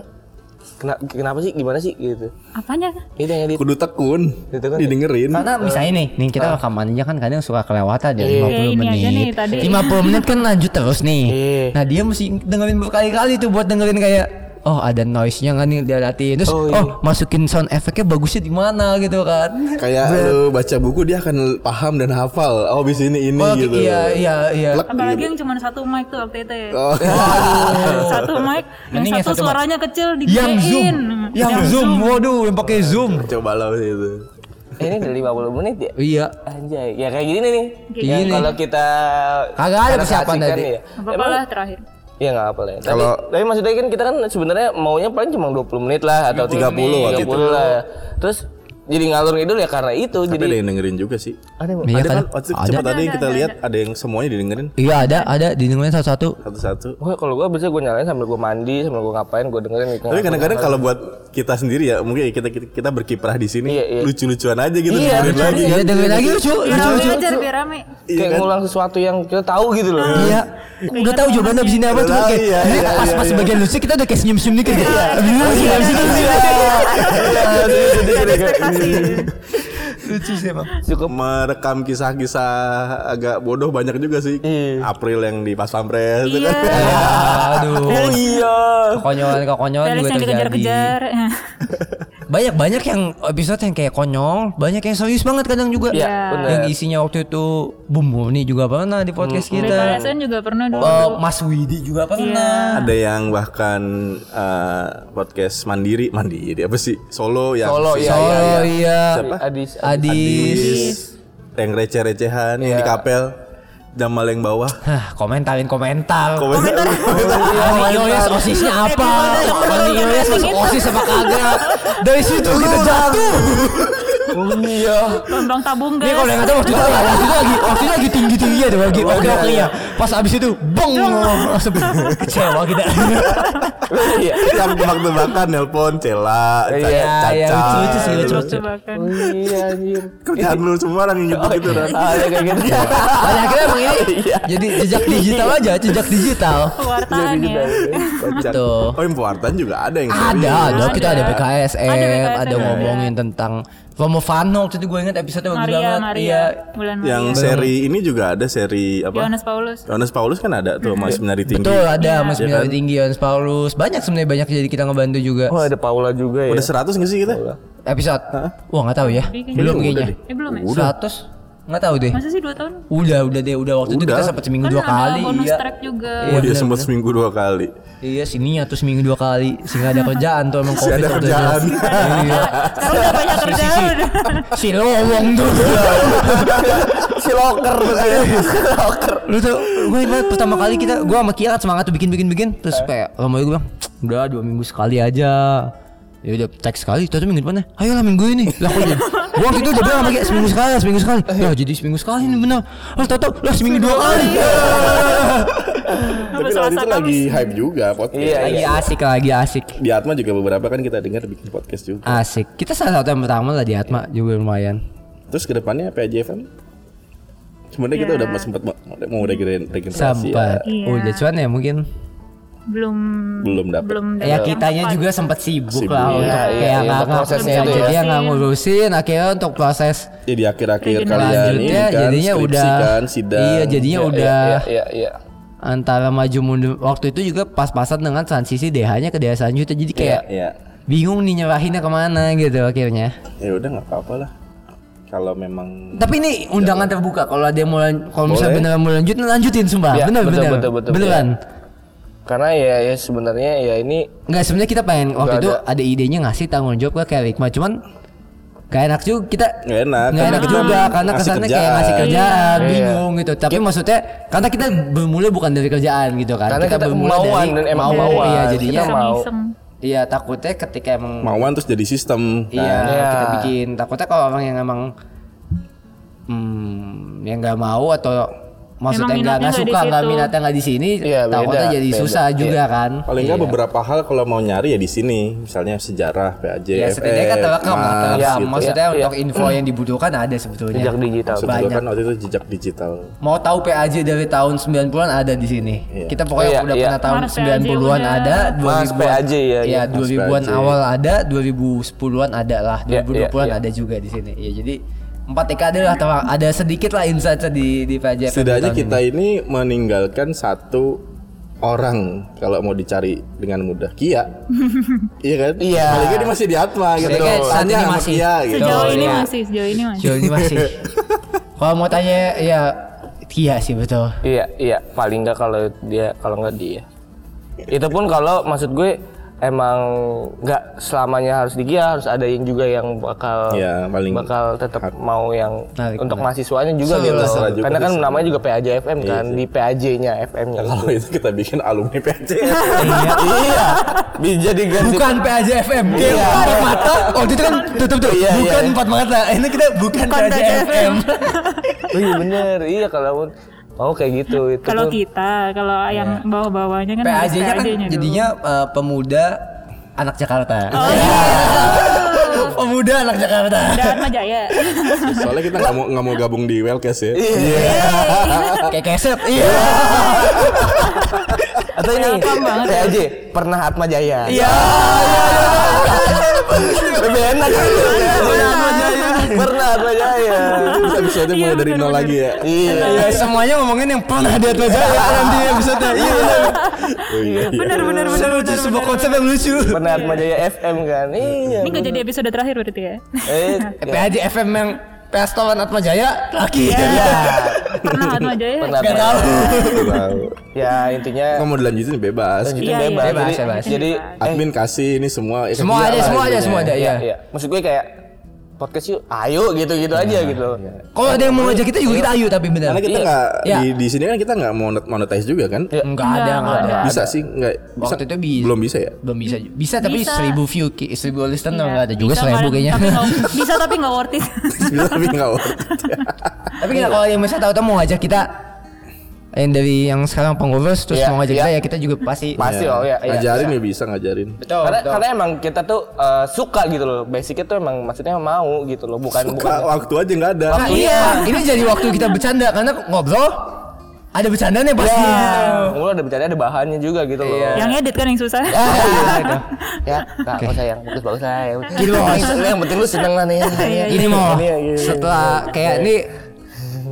kenapa, kenapa sih gimana sih gitu? Apanya? Itu yang edit. kudu tekun Itu kan. didengerin karena misalnya nih nih kita rekaman aja kan kadang suka kelewatan ya 50 Kayak ini menit aja nih tadi. 50 menit kan lanjut terus nih Iya. nah dia mesti dengerin berkali-kali tuh buat dengerin kayak oh ada noise-nya kan nih dia latiin terus Oh, oh, iya. masukin sound efeknya bagusnya di mana gitu kan kayak lu baca buku dia akan paham dan hafal oh bis ini ini oh gitu iya iya iya Plek Apalagi gitu. yang cuma satu mic tuh waktu itu ya. Oh. Satu mic, yang Mending yang satu satu mic. suaranya kecil yang zoom digedein. yang, zoom waduh yang pakai zoom coba lah itu ini udah 50 menit ya? iya Anjay, ya kayak gini nih. Yang gini. kalau kita Kagak ada persiapan tadi. Ya. Gak apa-apa lah terakhir. Iya nggak apa lah. ya. Tapi, Kalau- tapi maksudnya kan kita kan sebenarnya maunya paling cuma 20 menit lah atau 30 waktu 30 lah. Terus jadi ngalur ngidul ya karena itu tapi jadi ada yang dengerin juga sih ada Iya ada kan? kan waktu Ada. cepat tadi Ada, kita ada, lihat ada yang semuanya didengerin iya ada ada didengerin satu-satu satu-satu Wah, kalau gua bisa gua nyalain sambil gua mandi, sambil gua ngapain, gua dengerin gitu. tapi kadang-kadang kalau buat kita sendiri ya mungkin kita kita, kita berkiprah di sini Iya, iya. lucu-lucuan aja gitu Iya, dengerin lagi iya kan dengerin lagi lucu Biar lucu lucu aja, biar rame. kayak ngulang sesuatu yang kita tahu gitu loh. Iya. Udah tahu jawabannya abis ini apa tahu, kayak iya, iya, pas iya, pas iya. bagian lucu kita udah kayak senyum senyum dikit gitu. Iya, Iya, abis ini Ada ekspektasi. lucu sih emang. cukup merekam kisah-kisah agak bodoh banyak juga sih Iya. April yang di pas pampres itu Iya. kan Aduh. Oh iya. Kekonyolan kekonyolan juga yang terjadi. dikejar-kejar. Banyak banyak yang episode yang kayak konyol, banyak yang serius banget kadang juga. Iya, Iya. benar. Yang isinya waktu itu Bum nih juga pernah di podcast kita. BKSN juga pernah dulu. Oh, Mas Widi juga pernah. ada yang bahkan eh, podcast mandiri mandiri apa sih solo yang Solo, iya, Oh iya. iya. Siapa? Adis. Adis. yang receh-recehan yang di Iya. kapel Jamal yang bawah Hah, komentarin komentar. komentar Ilyas osisnya apa? Ilyas masuk osis apa kagak? Dari situ kita jatuh. Oh iya. Lontong tabung Ini gas. kalau yang ada waktu itu waktu itu lagi waktu itu lagi tinggi tinggi ya lagi oke oke ya. Pas abis itu bong langsung kecewa kita. Iya. yang tebak-tebakan nelpon Cela Iya, Caca iya, lucu-lucu sih, lucu. Jebakan. Oh iya anjir. kerjaan lu semua orang yang gitu gitu kan Ah, ya kayak gitu. Banyak akhirnya emang ini jadi jejak digital aja, jejak digital. Pewartaan ya. Tuh. oh yang pewartaan juga ada yang Ada, ada kita ada BKSM, Ada ngomongin tentang Romo Fano Mano waktu itu gue inget episode bagus Maria banget. Maria Iya. bulan Maria Yang seri ini juga ada seri apa? Yohanes Paulus Yohanes Paulus kan ada tuh Mas Seminari Tinggi. Betul ada Mas Iya Minari kan? Tinggi Yohanes Paulus. Banyak sebenarnya banyak jadi kita ngebantu juga. Oh ada Paula juga ya. Udah 100 nggak sih kita? Episode. Wah, nggak tahu ya. Belum kayaknya. eh belum ya 100 nggak tahu deh. masa sih dua tahun Udah, udah deh, udah waktu itu Udah. kita sempat seminggu kan dua kali. bonus Iya. track juga Oh Iya, dia sempat seminggu dua kali. Iya, sini atau seminggu dua kali. Sehingga ada kerjaan tuh emang Si covid ada itu. kerjaan. Iya. sekarang udah banyak kerjaan udah Si lowong tuh. si loker tuh kayak loker. Lu tuh gue ingat pertama kali kita gue sama Kia kan semangat tuh bikin bikin bikin terus kayak lama gue bilang udah dua minggu sekali aja ya udah teks sekali itu minggu depannya ayolah minggu ini lah kok gue waktu itu udah bilang sama Kia seminggu sekali seminggu sekali. Ya jadi seminggu sekali nih bener. Lah tau tau lah seminggu dua kali. Tapi waktu itu lagi hype juga podcast. Iya, lagi asik lagi asik. Di Atma juga beberapa kan kita dengar bikin podcast juga. asik. Kita salah satu yang pertama lah di Atma juga lumayan. Terus ke depannya PAJFM? Sebenarnya kita Ya. udah sempat mau, mau regenerasi regenerasi sempat Iya. udah cuman ya mungkin belum Belum dapet. belum ya dapet kitanya yang juga sempat sibuk, Sibuk. lah Iya, untuk iya, kayak iya, nggak untuk nggak prosesnya ya, itu ya. jadi yang nggak ngurusin akhirnya untuk proses Ya di akhir-akhir kalian ini kan jadinya udah kan sidang. iya jadinya udah Iya iya iya. antara maju mundur waktu itu juga pas-pasan dengan transisi DH-nya ke DH selanjutnya jadi kayak Iya. bingung nih nyerahinnya ke mana gitu akhirnya Ya udah nggak apa-apa lah. Kalau memang tapi ini undangan terbuka kalau ada yang mau kalau misalnya beneran mau lanjut lanjutin sumpah Iya, bener betul, bener betul, betul, beneran Karena ya ya sebenarnya ya ini nggak sebenarnya kita pengen waktu Nggak itu ada. ada idenya ngasih tanggung jawab ke kayak Rikma cuman Gak enak juga kita Nggak enak, karena enak kita juga karena ngasih kesannya kayak kerjaan. ngasih kerjaan Iya. bingung gitu tapi maksudnya karena kita bermula bukan dari kerjaan gitu kan Karena kita bermula kemauan dari dan emang mau kemauan. iya jadinya Kita mau. iya takutnya ketika emang mauan terus jadi sistem. Iya, Kan? Iya. kita bikin. Takutnya kalau orang yang emang hmm, yang nggak mau atau maksudnya nggak nggak suka nggak minatnya nggak di sini, Iya, takutnya beda, jadi beda. susah juga kan. Paling nggak Iya. beberapa hal kalau mau nyari ya di sini, misalnya sejarah PAJ, Ya setidaknya kan terekam lah, Mars, terekam. Iya, gitu. Maksudnya Iya, untuk info yang dibutuhkan ada sebetulnya. jejak digital. Maksud banyak. kan waktu itu jejak digital. Mau tahu PAJ dari tahun 90-an ada di sini. Iya. Kita pokoknya Iya, udah iya. pernah tahun Mars 90-an PAJ ada, udah. 2000-an Mars PAJ ya, Iya, iya. 2000-an PAJ. awal ada, 2010-an ada lah, Iya, 2020-an iya, iya. ada juga di sini. Ya jadi empat dekade lah atau ada sedikit lah insight di di PAJ. Setidaknya kita ini meninggalkan satu orang kalau mau dicari dengan mudah Kia iya kan Iya. paling nggak dia masih di Atma gitu Setidaknya saat ini masih. Kia gitu sejauh ini iya. masih sejauh ini masih Sejauh ini masih. Kalau mau tanya ya Kia sih betul. Iya, iya, paling nggak kalau dia kalau nggak dia. Itu pun kalau maksud gue emang nggak selamanya harus di Gia, harus ada yang juga yang bakal Iya, paling bakal tetap mau yang Narik, untuk narik. mahasiswanya juga gitu. juga Karena kan namanya juga PAJ FM kan, Iya sih. di PAJ-nya FM-nya gitu. kalau itu kita bikin alumni PAJ iya, bisa jadi ganti. Bukan PAJ FM. Iya. empat mata. Oh itu kan tutup tuh. Iya, bukan iya. empat mata. Ini kita bukan, PAJ FM. Oh iya bener, iya kalau mau kayak gitu itu kalau pun- kita kalau yang bawah-bawahnya kan PAJ-nya kan dulu. jadinya eh, pemuda anak Jakarta. oh iya pemuda anak Jakarta. dan Jaya soalnya kita nggak mau nggak mau gabung di Wellcast ya Iya. Kayak keset. Iya. Atau ini Welcome banget ya. PAJ pernah Atma Jaya. Iya. Lebih enak kan? Pernah Atma Jaya. Episode mulai dari nol lagi ya Iya. Iya, semuanya ngomongin yang pernah di Atma Jaya nanti episode. Iya, benar. oh, iya, iya. benar benar benar tuh sebuah konsep yang lucu. Pernah Atma Jaya FM kan? Iya. ini nggak jadi episode terakhir berarti ya Eh, PAJ FM yang Pestolan Atma Jaya lagi. ya. pernah Atma Jaya Pernah Gak tahu. Ya intinya Kalau mau dilanjutin bebas lanjutin Iya, iya. bebas. Bebas, Jadi, bebas. jadi eh, admin kasih ini semua ya, Semua lah semua intinya. semua iya, Iya. iya. Maksud gue kayak podcast yuk, ayo gitu-gitu aja gitu. Kalau ada yang mau ngajak kita juga kita ayo tapi benar. karena kita Iya. nggak Iya. di di sini kan kita nggak mau monetize juga kan Iya. Enggak ada, Enggak, enggak ada. bisa sih nggak bisa Waktu itu bisa. belum bisa ya Belum bisa. Bisa tapi Bisa. seribu view, seribu listener Iya. enggak ada juga Bisa, seribu kadang- kayaknya. tapi nggak- bisa tapi nggak worth it bisa tapi nggak worth it. Tapi nggak kalau yang misalnya tahu-tahu mau ngajak kita yang dari yang sekarang pengurus terus Iya, mau ngajak iya. kita ya kita juga pasti. Pasti oh ya. iya, ngajarin iya. ya bisa ngajarin Betul. Karena, betul. karena emang kita tuh eh, suka gitu loh. Basicnya tuh emang maksudnya mau gitu loh. Bukan Suka, bukan waktu aja nggak ada Nah, iya, ini jadi waktu kita bercanda karena ngobrol Ada bercandanya pasti. Ya, mulu ada bercanda ada bahannya juga gitu loh. Yang edit kan yang susah. ya, enggak apa sayang, bagus bagus saya. Gini, Bos. Yang penting lu seneng lah nih. Iya, Gini mau Ini ya, gini. setelah kayak ini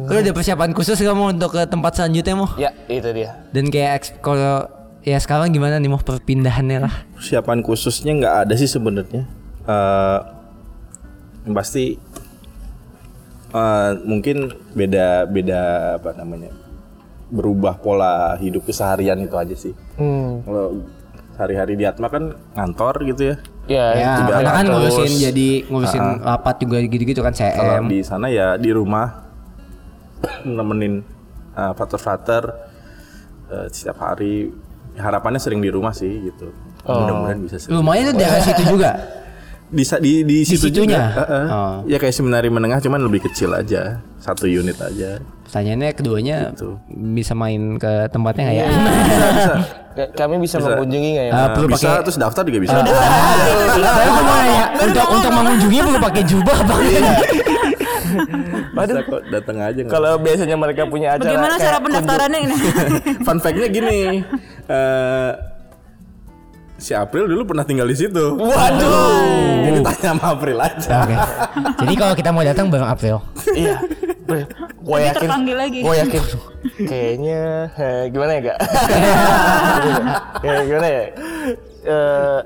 lu ada persiapan khusus gak mau untuk ke tempat selanjutnya mau? Ya, itu dia. Dan kayak eks- kalau ya sekarang gimana nih mau perpindahannya lah? Persiapan khususnya nggak ada sih sebenarnya. Eh, yang pasti eh, mungkin beda beda apa namanya berubah pola hidup keseharian itu aja sih. Hmm. Kalau hari-hari di Atma kan ngantor gitu ya. Ya, Ya, itu karena kan ngurusin jadi ngurusin rapat juga gitu-gitu kan Kalau CM. di sana ya di rumah nemenin uh, frater-frater uh, setiap hari. Harapannya sering di rumah sih gitu. Mudah-mudahan bisa sering. Lumayan tuh daerah situ juga. Di di di situ situnya? juga. Heeh. Oh. Ya kayak seminari menengah cuman lebih kecil aja. Satu unit aja. Pertanyaannya keduanya Gitu. bisa main ke tempatnya nggak ya? Ya, kami bisa, mengunjungi nggak ya? Ah, perlu bisa pakai terus daftar juga bisa. Saya mau nanya, untuk untuk mengunjungi perlu pakai jubah apa? bisa kok datang aja Kalau biasanya mereka punya acara Bagaimana cara pendaftarannya ini? Fun fact-nya gini. eh si April dulu pernah tinggal di situ. Waduh. Jadi tanya sama April aja. Oke. Jadi kalau kita mau datang bareng April. Iya. Gue yakin. Gue yakin. Kayaknya eh, gimana ya, Kak? Kayak gimana ya? Eh,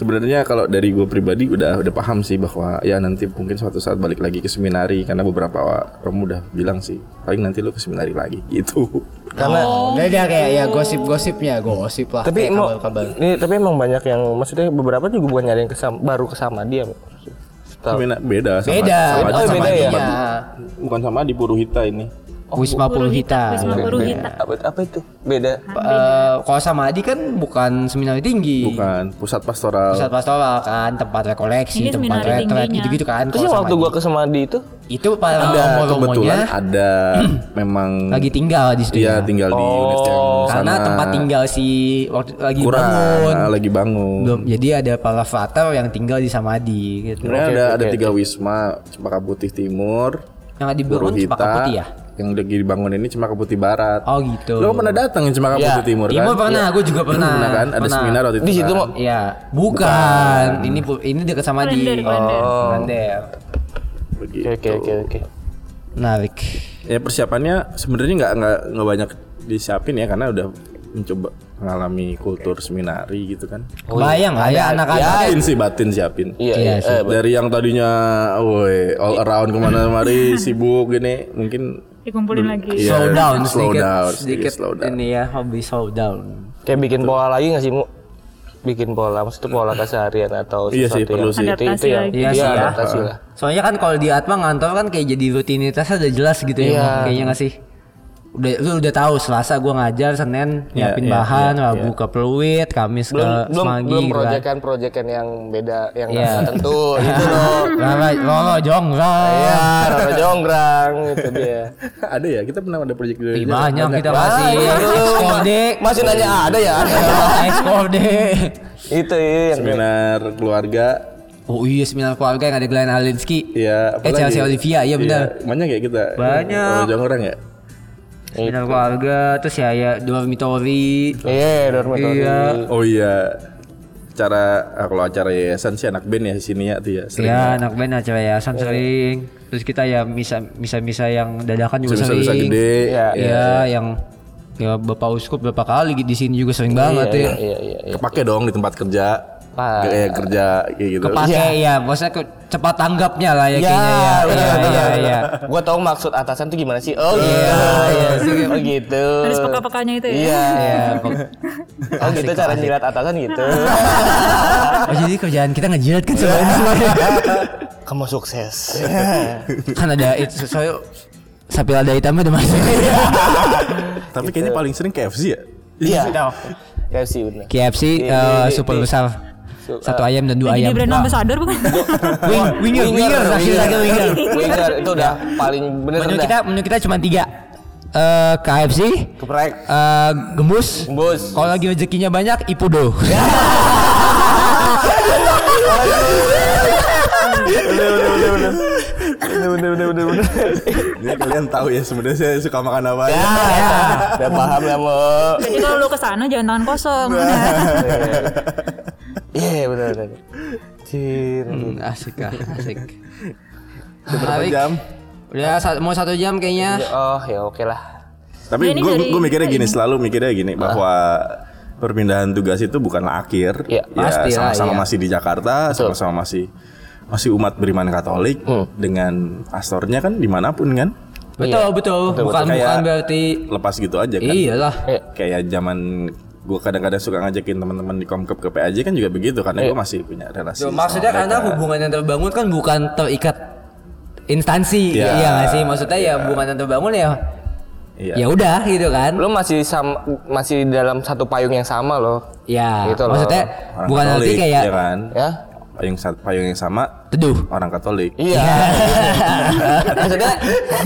Sebenarnya kalau dari gue pribadi udah udah paham sih bahwa ya nanti mungkin suatu saat balik lagi ke seminari karena beberapa romo udah bilang sih paling nanti lu ke seminari lagi gitu. karena Beda kayak ya gosip-gosipnya, gosip lah. tapi emang kabar-kabar. ini tapi emang banyak yang maksudnya beberapa juga bukan nyari yang kesam, baru kesama dia. Tahu. Semina- beda sama Beda. sama, Oh, sama beda di- ya? bukan sama di Puruhita ini. Wisma Puluhita. Wisma Puluhita. Apa, apa itu? Beda. Eh, kalau sama Adi kan bukan seminari tinggi. Bukan pusat pastoral. Pusat pastoral kan, tempat rekoleksi, Ini tempat retret gitu-gitu kan. Terus waktu gua ke Semadi itu itu pada ada kebetulan ada memang lagi tinggal di situ dia ya. tinggal di unit yang Karena sana tempat tinggal si waktu lagi kurang bangun. lagi bangun. Belum, jadi ada para frater yang tinggal di Samadi gitu. Sebenarnya ada ada tiga wisma Cempaka Putih Timur, Yang dibangun Puruhita, Cempaka Putih ya? Yang lagi dibangun ini Cempaka Putih Barat. Oh gitu. Lo pernah datang yang Cempaka Ya, Putih Timur kan? Timur pernah, gue juga pernah. Pernah kan? Ada Pernah. seminar waktu itu. di situ kan? Iya, bukan. Ini ini dekat sama di Klender. Oh, Klender. Begitu. Oke oke oke oke. Menarik. Ya persiapannya sebenarnya nggak nggak nggak banyak disiapin ya karena udah mencoba mengalami kultur seminari gitu kan. Bayang lah ya anak-anak. Siapin sih batin siapin. Iya Iya iya. sih. eh, Dari yang tadinya, woi, all around ke mana-mari sibuk gini, mungkin Dikumpulin lagi. Iya, slow down slow sedikit, down, sedikit, slow down. ini ya hobi slow down. kayak bikin pola lagi nggak sih mu? Bikin pola, maksudnya pola keseharian atau Iya sih, sesuatu perlu yang sih. itu, itu lagi. Iya iya, sih ya. adaptasi lah. Soalnya kan kalau di Atma ngantor kan kayak jadi rutinitasnya udah jelas gitu ya, Iya. Mo. kayaknya nggak sih? Udah lu udah tahu Selasa gua ngajar, Senin Iya, nyiapin iya, bahan, iya, Rabu ke Peluit, Kamis Belum ke belum Semanggi belum gitu kan. proyekan-proyekan yang beda yang Iya. nggak tentu itu loh. Rara, Roro, Jonggrang. Iya, Roro Jonggrang itu dia. ada ya kita pernah ada proyek dari Ih, banyak kita Banyak. kasih Ekskorde. Masih nanya ada ya? Ekskorde. itu iya yang seminar keluarga. Oh iya seminar keluarga yang ada Glenn Alinsky. Iya, Eh Chelsea Olivia, iya benar. banyak ya kita. Banyak. Orang orang ya. Seminar keluarga terus ya ya dormitory. Iya, dormitory. Iya. Oh iya. Cara ah, kalau acara yayasan sih anak band ya sini ya tuh ya. Sering Ya anak band acara yayasan sering. Terus kita ya misa misa misa yang dadakan juga bisa sering. bisa gede. Iya. Iya yang ya Bapak Uskup berapa kali di sini juga sering banget ya. Iya, iya, iya. Kepake dong di tempat kerja. Pas. Kayak kerja kayak gitu. Kepake ya, maksudnya ke- cepat tanggapnya lah ya, Ya, kayaknya ya. Iya iya iya. Gua tahu maksud atasan tuh gimana sih? Oh gitu. iya, Oh gitu. Harus peka-pekanya itu ya. Iya. Iya. Oh gitu cara nyirat atasan gitu. Oh jadi kerjaan kita ngejilat kan sebenarnya. Kamu sukses. kan ada itu soalnya sapi lada hitamnya udah masuk. Tapi kayaknya paling sering KFC ya. Iya. KFC bener. KFC Di- eh, di- super di- Satu ayam dan dua Jadi ayam. brand ambassador bukan? Wing, winger, winger, terakhir lagi winger. Winger itu udah paling bener Menu kita, menu kita cuma tiga. Eh KFC, Keprek. eh gembus. Bos. Kalau lagi rezekinya banyak, ipudo. bener bener bener bener bener. Jadi kalian tahu ya sebenarnya saya suka makan apa ya, ya. ya. Udah paham lah mau. Jadi kalau lu ke sana jangan tangan kosong. Iya bener bener. Cir. Hmm, asik ah, asik. Udah berapa jam? Udah sa- mau satu jam kayaknya. Oh ya oke lah. Tapi Ya, gue dari- gue mikirnya gini, selalu mikirnya gini bahwa perpindahan tugas itu bukanlah akhir. Iya, pasti lah, sama-sama iya. masih di Jakarta, sama-sama masih masih umat beriman Katolik Hmm. dengan pastornya kan di mana pun kan. Betul, betul. Bukan Kayak- bukan berarti Lepas gitu aja kan. iyalah. Iya. Kayak zaman gue kadang-kadang suka ngajakin teman-teman di Komkep ke PAJ kan juga begitu karena Iya. gue masih punya relasi. Sama maksudnya karena mereka. hubungan yang terbangun kan bukan terikat instansi, Iya. iya nggak sih? Maksudnya ya hubungan yang terbangun ya Iya. ya udah gitu kan. Lu masih sama masih dalam satu payung yang sama loh. Ya, Gitu loh. maksudnya Orang bukan Katolik, arti kayak ya kan. Ya. Payung payung yang sama teduh. orang Katolik. Iya. maksudnya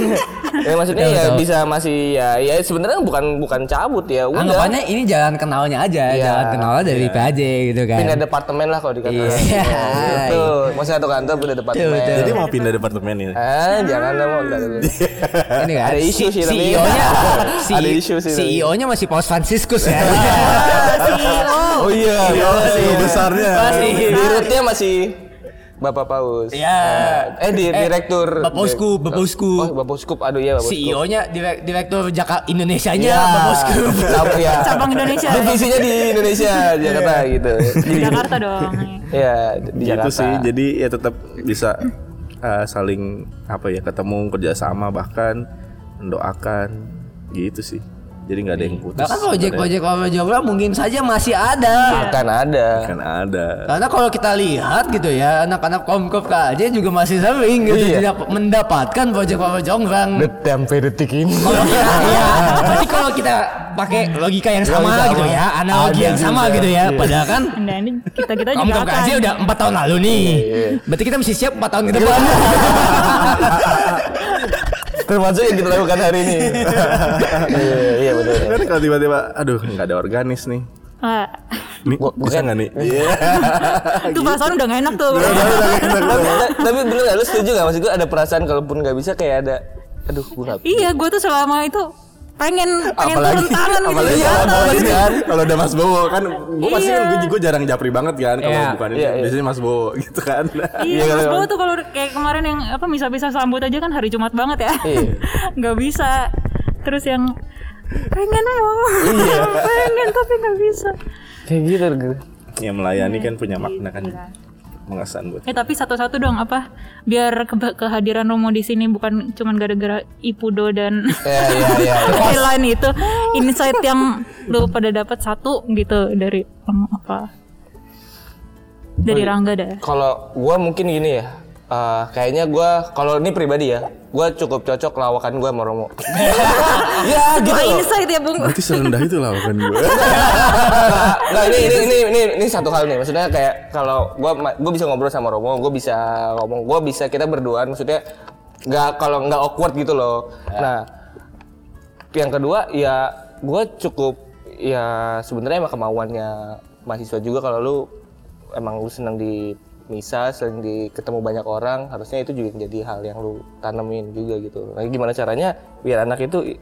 ya maksudnya Betul, ya betul. bisa masih ya ya sebenarnya bukan bukan cabut ya udah. Anggapannya ini jalan kenalnya aja, Iya. jalan kenalnya dari PAJ gitu kan. pindah departemen lah kalau dikatakan. Iya. Gitu. Masih satu kantor pindah departemen. Betul, Jadi mau pindah departemen ini. Eh, jangan lah mau enggak ini kan Ada isu sih, tapi- CEO-nya Ada isu sih. CEO-nya masih Paus Franciscus ya. Oh iya, CEO besarnya. Masih. Di rootnya masih Bapak Paus. Iya. Eh di direktur. Bapak Uskup, Bapak Uskup. Oh, Bapak Uskup. Aduh ya Bapak. CEO-nya direk- direktur Jakarta Indonesia-nya Iya. Bapak Uskup. Cabang ya. Cabang Indonesia. Divisinya di Indonesia, Jakarta gitu. Di Jakarta dong. Iya, di gitu Jakarta. sih jadi ya tetap bisa uh, saling apa ya ketemu kerjasama bahkan mendoakan gitu sih jadi nggak ada yang putus Bahkan proyek-proyek Wawa Jomblo mungkin saja masih ada. Akan ada. kan ada Karena kalau kita lihat gitu ya, anak-anak komkop KJ juga masih sering gitu Iya. tidak mendapatkan proyek Wawa Jongrang. Sampai detik ini. Kalau kita, ya, berarti kalau kita pakai logika yang sama, Logika gitu sama. ya, analogi Ada yang sama juga. gitu ya, padahal kan Nah ini kita kita juga Komkop akan. KJ udah empat tahun lalu nih, berarti kita mesti siap empat tahun ke depan. Termasuk yang kita lakukan hari ini. Iya, iya betul. kan kalau tiba-tiba aduh nggak ada organis nih. Ah, nih Gua- gua bisa nggak nih? Iya. Itu perasaan udah gak enak tuh. tapi, tapi bener gak lu setuju gak maksud gue ada perasaan kalaupun gak bisa kayak ada aduh gue gak iya, gue tuh selama itu pengen pengen apalagi turun tangan gitu apalagi atas. apalagi kan kalau ada Mas Bowo kan gue pasti Iya. gue, gue jarang japri banget kan kalau Iya, bukan iya, itu iya. biasanya Mas Bowo gitu kan Iya, Iya, Mas kan? Bowo tuh kalau kayak kemarin yang apa bisa-bisa sambut aja kan hari Jumat banget ya. Iya. Nggak bisa. Terus yang pengen mau, Iya. pengen tapi nggak bisa. kayak gitu gitu. yang melayani kan punya makna kan mengesan buat Eh tapi satu-satu dong apa? Biar ke- kehadiran Romo di sini bukan cuman gara-gara Ipudo dan ya ya ya lain itu. Insight yang lu pada dapat satu gitu dari apa? Dari Rangga dah. kalau gue mungkin gini ya eh, kayaknya gue kalau ini pribadi ya gue cukup cocok lawakan gue sama Romo. Ya gitu. Wah loh insight ya bung. berarti serendah itu lah kan gue Nggak, ini, ini ini ini ini satu hal nih. Maksudnya kayak kalau gue gue bisa ngobrol sama Romo gue bisa ngomong gue bisa kita berduaan. Maksudnya nggak kalau nggak awkward gitu loh. Nah yang kedua ya gue cukup ya sebenarnya emang kemauannya mahasiswa juga. Kalau lu emang lu senang di misa sering di ketemu banyak orang harusnya itu juga jadi hal yang lu tanemin juga gitu nah gimana caranya biar anak itu i-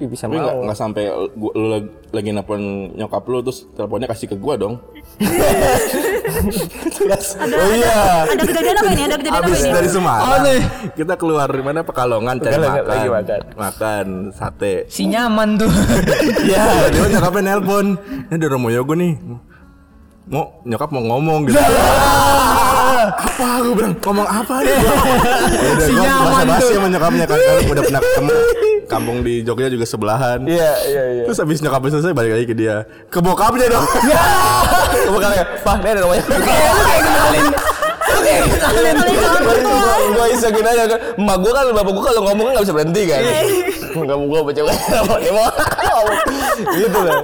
bisa Tapi nggak mau nggak sampai gua, lu lagi, lagi nelpon nyokap lu terus teleponnya kasih ke gua dong. oh iya Ada kejadian apa ini? Ada kejadian apa ini? dari Semarang, kita keluar di mana Pekalongan cari makan, lagi makan. makan sate. si nyaman tuh. Iya, dia nyokapnya nelpon. Ini ada Romo Yogo nih. Mau nyokap mau ngomong gitu. apa aku bilang ngomong apa nih? Ya udah Si nyaman tuh. sama nyokapnya kan karena udah pernah ketemu kampung di Jogja juga sebelahan. iya iya iya Terus habis nyokapnya selesai balik lagi ke dia. Ke bokapnya dong. Bukannya, Pak, ini ada namanya. Gue isengin aja kan. Emak gue kan, bapak gue kalau ngomong kan gak bisa berhenti kan. Enggak mau gue baca Gitu loh.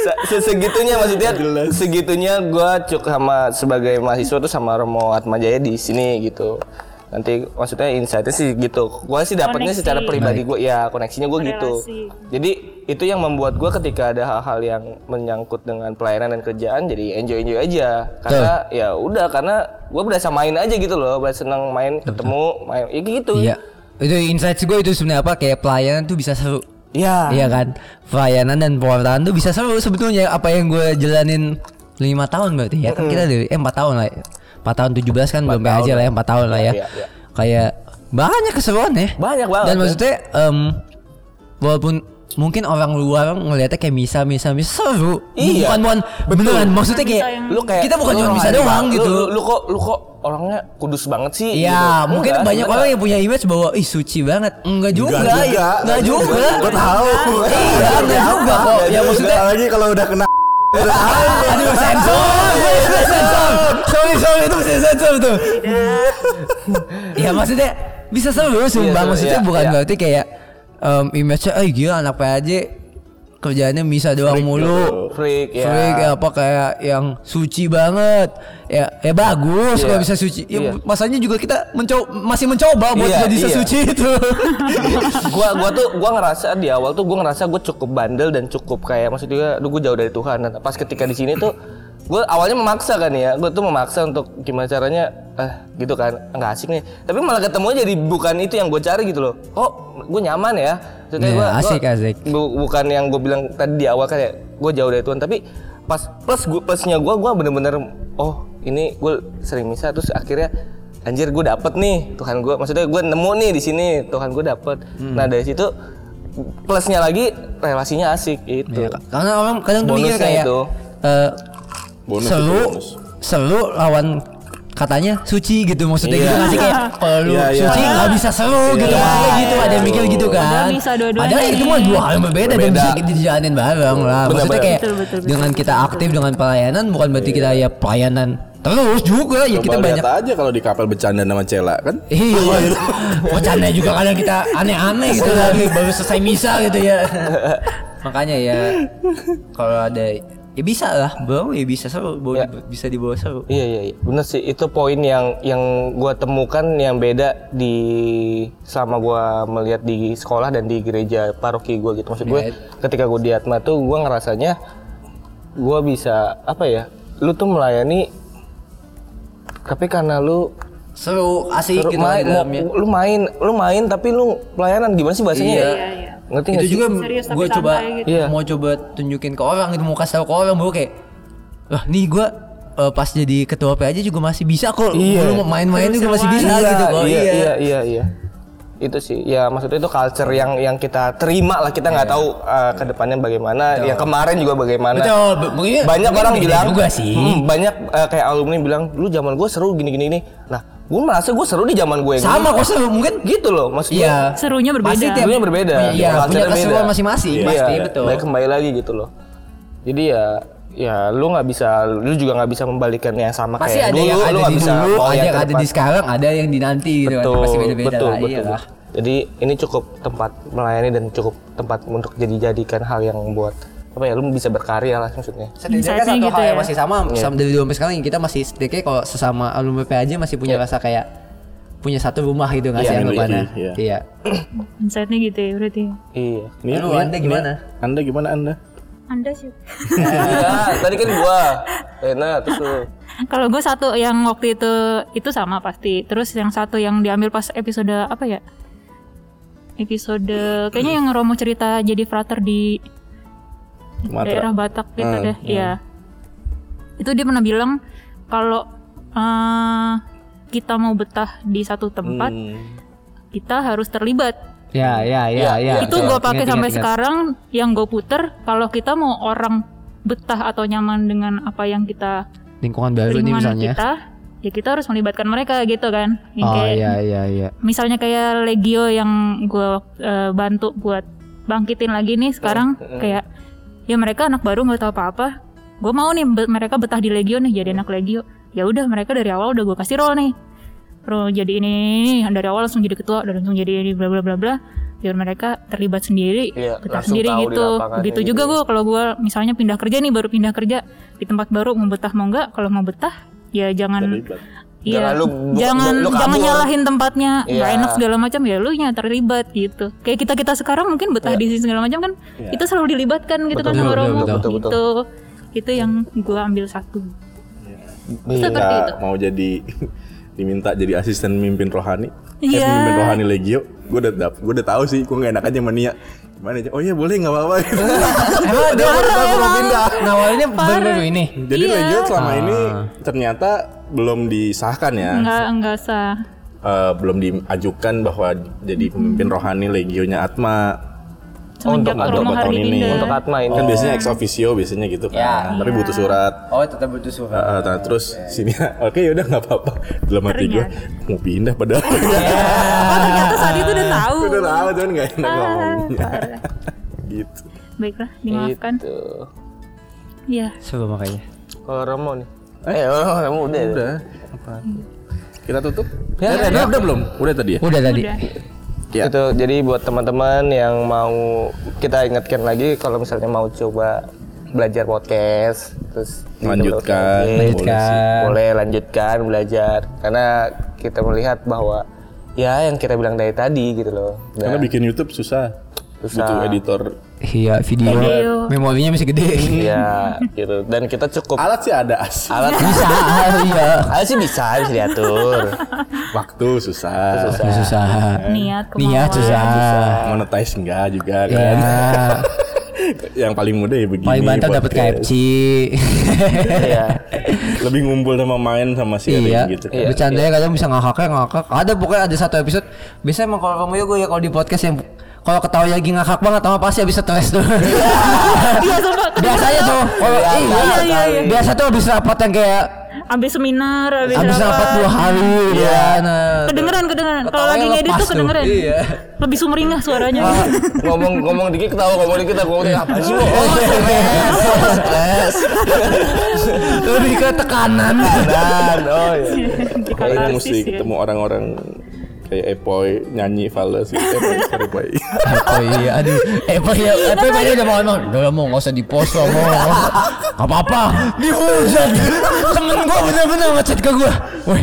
Se- se- Segitunya maksudnya, segitunya gue cuk sama sebagai mahasiswa tuh sama Romo Atmajaya di sini gitu. Nanti maksudnya insightnya sih gitu. Gue sih dapatnya Koneksi. secara pribadi gue ya koneksinya gue gitu. Jadi itu yang membuat gue ketika ada hal-hal yang menyangkut dengan pelayanan dan kerjaan jadi enjoy enjoy aja. Karena ya udah karena gue berasa main aja gitu loh. Berasa senang main ketemu main ya gitu. Iya. Itu insight gue itu sebenarnya apa? Kayak pelayanan tuh bisa seru. Iya. Iya kan? Pelayanan dan pewartaan tuh bisa seru sebetulnya. Apa yang gue jalanin lima tahun berarti ya kan? Kita dari eh 4 tahun lah. 4 tahun 17 kan belum aja lah ya 4 tahun lah ya. Iya, iya. Kayak banyak keseruan ya. Banyak banget, Dan ya. maksudnya em, walaupun mungkin orang luar ngelihatnya kayak misa misa misa seru. Iya. Bukan bukan beneran maksudnya kayak yang- lu kayak kita bukan cuma bisa doang lu- gitu. Lu, lu kok lu kok orangnya kudus banget sih. Iya, gitu. mungkin Enggak, banyak sebenarnya. orang yang punya image bahwa ih suci banget. Enggak juga, Enggak juga, ya. enggak juga. Gue tahu. Iya, enggak juga kok. Ya maksudnya lagi kalau udah kena aduh sensor, sensor. Sorry, sorry itu bisa sensor tuh. Ya maksudnya bisa seru sumpah. Iya, maksudnya iya, bukan iya. berarti kayak um, image-nya eh gila anak PAJ kerjaannya misa doang mulu. Freak ya. Freak ya apa kayak yang suci banget. Ya ya bagus Iya. kalau bisa suci. Ya Iya. masanya juga kita mencoba masih mencoba buat Iya, jadi iya. sesuci itu. gua gua tuh gua ngerasa di awal tuh gua ngerasa gua cukup bandel dan cukup kayak maksudnya aduh gua jauh dari Tuhan dan pas ketika di sini tuh gua awalnya memaksa kan ya. Gua tuh memaksa untuk gimana caranya eh gitu kan. Nggak asik nih. Tapi malah ketemu jadi bukan itu yang gue cari gitu loh. Oh gue nyaman ya? Maksudnya Iya, gua, gua- asik, asik. bu- bukan yang gue bilang tadi di awal kayak gue jauh dari Tuhan. Tapi pas plus gua plusnya gue gue bener-bener oh ini gue sering misa. Terus akhirnya anjir gue dapet nih. Tuhan gue maksudnya gue nemu nih di sini. Tuhan gue dapet. Hmm. nah dari situ plusnya lagi relasinya asik itu Ya, karena orang kadang tuh mikir kayak itu. eh, Bonus bonus. seru lawan katanya suci gitu maksudnya Iya. gitu nggak sih kayak kalau lu Iya, iya. suci nggak bisa seru gitu Iya, maksudnya gitu ada yang mikir gitu kan Padahal bisa dua-duanya padahal itu mah dua hal yang berbeda, dan Berbeda. bisa dijalanin bareng lah maksudnya kayak Betul, betul, betul. dengan kita aktif dengan pelayanan bukan berarti kita ya pelayanan terus juga ya Coba kita banyak aja kalau di kapal bercanda sama Cela kan. Iya, bercanda juga kadang kita aneh-aneh gitu lagi baru selesai misa gitu ya. Makanya ya kalau ada ya bisa lah, bro ya bisa seru, bawa- Ya. bisa dibawa seru. Iya iya iya. Bener sih itu poin yang yang gua temukan yang beda di selama gua melihat di sekolah dan di gereja paroki gua gitu. Maksud gue Iya. ketika gua di Atma tuh gua ngerasanya gua bisa apa ya? Lu tuh melayani tapi karena lu Seru, asik lu gitu main, dalamnya. lu main, lu main tapi lu pelayanan gimana sih bahasanya? Iya. ya? Iya, iya. Ngerti Itu juga gue coba gitu. Iya. mau coba tunjukin ke orang gitu, mau kasih tahu ke orang bahwa kayak wah nih gue pas jadi ketua PAJ juga masih bisa kok. Iya. Main-main juga masih bisa iya, gitu kok. iya, iya, iya, iya. Itu sih, ya maksudnya itu culture yang yang kita terima lah. Kita nggak tahu uh, ke depannya bagaimana. Yang kemarin juga bagaimana. Betul, be- mungkin- banyak mungkin orang bilang juga sih. "Hmm, banyak uh, kayak alumni bilang, dulu zaman gue seru gini gini gini. Nah, gue merasa gue seru di zaman gue yang Sama gini. kok seru mungkin gitu loh, maksud gue. Iya. Serunya berbeda. Pasti tiap Serunya berbeda. Iya, punya keseruan masing-masing, Iya, pasti betul. Baik kembali lagi gitu loh. Jadi ya ya lu nggak bisa lu juga nggak bisa membalikan yang sama Pasti kayak ada dulu yang lu ada nggak di bisa dulu, ada yang yang ada di sekarang, ada yang di nanti gitu kan. betul, Pasti beda-beda betul, lah. betul. iyalah. Jadi ini cukup tempat melayani dan cukup tempat untuk jadi jadikan hal yang buat apa ya lu bisa berkarya lah maksudnya. Setidaknya Insight-nya satu gitu hal yang ya. masih sama, Iya. sama dari dulu sampai sekarang kita masih setidaknya kalau sesama alumni PAJ masih punya Iya. rasa kayak punya satu rumah gitu nggak Iya, sih miliki, anggapannya? iya. Iya. Insightnya gitu ya berarti. Iya. Nih, Lu, Anda gimana? Anda gimana Anda? Anda sih. Iya, tadi kan gua. Rena terus lu. Kalau gue satu yang waktu itu itu sama pasti. Terus yang satu yang diambil pas episode apa ya? Episode kayaknya yang Romo cerita jadi frater di Sumatera. daerah Batak gitu Hmm, deh. Iya. Itu dia pernah bilang kalau eh, kita mau betah di satu tempat, Hmm. kita harus terlibat. Ya, ya, ya, Iya, ya. itu gue pakai Ingat, sampai ingat, sekarang. Yang gue puter, kalau kita mau orang betah atau nyaman dengan apa yang kita Lingkungan baru nih lingkungan misalnya. kita, ya kita harus melibatkan mereka gitu kan. Yang Oh kayak- iya, iya, iya. misalnya kayak Legio yang gue bantu buat bangkitin lagi nih sekarang kayak ya mereka anak baru nggak tahu apa-apa gue mau nih be- mereka betah di Legio nih jadi anak Legio ya udah mereka dari awal udah gue kasih role nih Role jadi ini, ini, ini dari awal langsung jadi ketua dan langsung jadi ini bla bla bla bla biar mereka terlibat sendiri Iya, betah sendiri gitu begitu gitu juga ya. gue kalau gue misalnya pindah kerja nih baru pindah kerja di tempat baru mau betah mau enggak kalau mau betah ya jangan Terlibat. Iya. Jangan lu jangan lu kabur. jangan nyalahin tempatnya nggak Iya. enak segala macam ya lu yang terlibat gitu. Kayak kita kita sekarang mungkin betah di sini segala macam kan kita selalu dilibatkan gitu kan sama Betul, Romo betul, betul, gitu. Itu yang gua ambil satu. Iya. Seperti itu. Mau jadi diminta jadi asisten mimpin rohani. Eh, Iya. mimpin rohani Legio. Gue udah dap, gue udah tahu sih, gue gak enak aja sama Nia. Gimana aja? Oh iya boleh nggak apa-apa. Emang dia belum pindah. Nah, awalnya baru-baru ini. Jadi Iya. Legio selama ini ternyata belum disahkan ya. Enggak enggak sah. Eh, belum diajukan bahwa jadi pemimpin rohani Legionya Atma. Semenjak untuk- Romo untuk hari tahun ini. pindah. Untuk Atma ini. Kan biasanya ex officio biasanya gitu kan. Ya. Tapi butuh surat. Oh, tetap butuh surat. Eh, nah, terus sini oke yaudah nggak apa-apa dalam hati gue mau pindah padahal Oh ternyata saat itu udah tahu. udah tahu cuman nggak enak Ah, ngomongnya gitu Baiklah, dimaafkan. Gitu. Iya. Coba makanya. Kalau Romo nih. Eh, oh, Romo udah. udah kita tutup Ya, Eh, udah, udah belum udah tadi ya Udah tadi. Udah. Ya. Itu jadi buat teman-teman yang mau kita ingatkan lagi kalau misalnya mau coba belajar podcast terus Lanjutkan. Oke, Lanjutkan. boleh lanjutkan belajar karena kita melihat bahwa ya yang kita bilang dari tadi gitu loh. karena bikin YouTube susah Susah. butuh editor Iya, video. Video. Memorinya masih gede. Iya, gitu. Dan kita cukup alat sih ada asli alat Bisa, iya. alat sih bisa bisa diatur. waktu susah, Susah. Susah. Niat kemauan. Niat susah. monetize enggak juga Iya. kan yang paling mudah ya begini Paling mantap dapat. KFC. Iya. lebih ngumpul sama main sama sharing iya. gitu Iya, Bercandanya kadang bisa ngakaknya ngakak. Ada pokoknya ada satu episode. Biasanya emang kalau kamu ya gue ya kalau di podcast yang kalau ketawa lagi ngakak banget sama pasti habis stres tuh. Iya, sumpah. Biasanya tuh. Kalau iya, iya, iya, iya. Biasa tuh habis rapat yang kayak Habis seminar, habis, habis rapat dua hari ya. Nah, Kedengeran, kedengeran. Kalau lagi ngedit tuh kedengeran. Iya. Lebih sumringah suaranya. Ah, ngomong ngomong dikit ketawa ngomong dikit ngomong dikit apa sih lo? Stres. lebih ke tekanan. Dan oh iya. Katarsis mesti ya. ketemu orang-orang kayak Epoy nyanyi fals gitu. Epoy, sorry Boy. oh iya, aduh. Eh, apa ya? Apa ya udah mau ngomong. Udah mau nggak usah di post lo mau. Gak apa-apa. Dihujat. Temen gua bener-bener ngechat ke gua. Woi,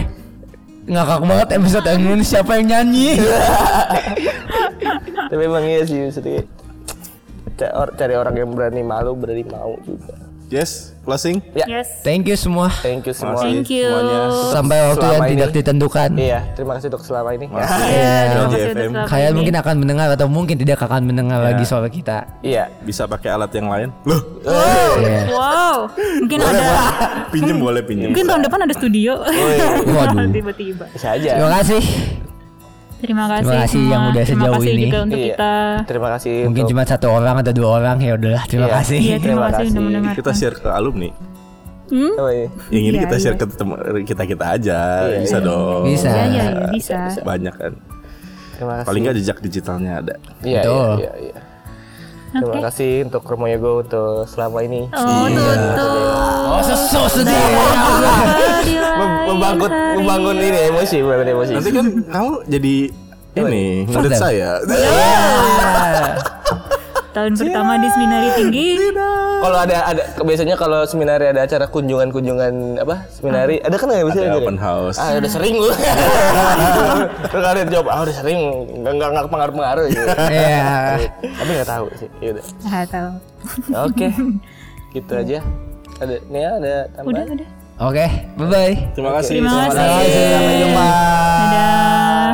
ngakak banget episode yang ini siapa yang nyanyi? Tapi emang iya sih maksudnya cari orang yang berani malu berani mau juga. Yes, closing. Ya, Yes. Thank you semua. thank you semua. Thank you. semuanya. Sampai waktu Selama yang ini. tidak ditentukan. Iya, terima kasih untuk selama ini. Iya, terima kasih JFM. udah selama Kalian ini. mungkin akan mendengar atau mungkin tidak akan mendengar lagi suara kita. Iya. Bisa pakai alat yang lain? Loh, Iya. Wow, mungkin ada pinjem boleh pinjem. mungkin tahun depan ada studio. Waduh. Tiba-tiba. Bisa aja. Terima kasih. Terima kasih. Terima kasih semua. yang udah Terima sejauh kasih ini. juga untuk Iya. kita. Terima kasih Mungkin untuk cuma satu orang atau dua orang ya udahlah. Terima Iya. kasih. Iya, terima, Terima kasih kasih. Kita share ke alumni. Hmm? Oh, iya. Yang ini Iya, kita share iya. ke teman kita kita aja. Iya, bisa iya. dong. Bisa. Iya, iya, iya, bisa. Banyak kan. Terima kasih. Paling nggak jejak digitalnya ada. Iya, Betul. iya, iya, iya. Terima Oke. kasih untuk Romo Yogo untuk selama ini. Oh, tutup. Oh, sesu sedih. Mem- membangun membangun ini emosi, membangun emosi. Nanti kan kamu jadi ini murid saya. Tahun pertama di seminari tinggi. Kalau ada ada biasanya kalau seminari ada acara kunjungan-kunjungan apa? Seminari ada kan nggak bisa Ada gitu? open house. Ah udah sering lu. Terus kalian jawab, ah udah sering, nggak nggak nggak pengaruh pengaruh gitu. Iya. Tapi nggak tahu sih. Ya udah. Ah, tahu. Oke, gitu aja. Ada nih ada Udah, tambahan. udah. Oke, okay, bye bye. Terima kasih. Terima kasih. Sampai jumpa. Dadah.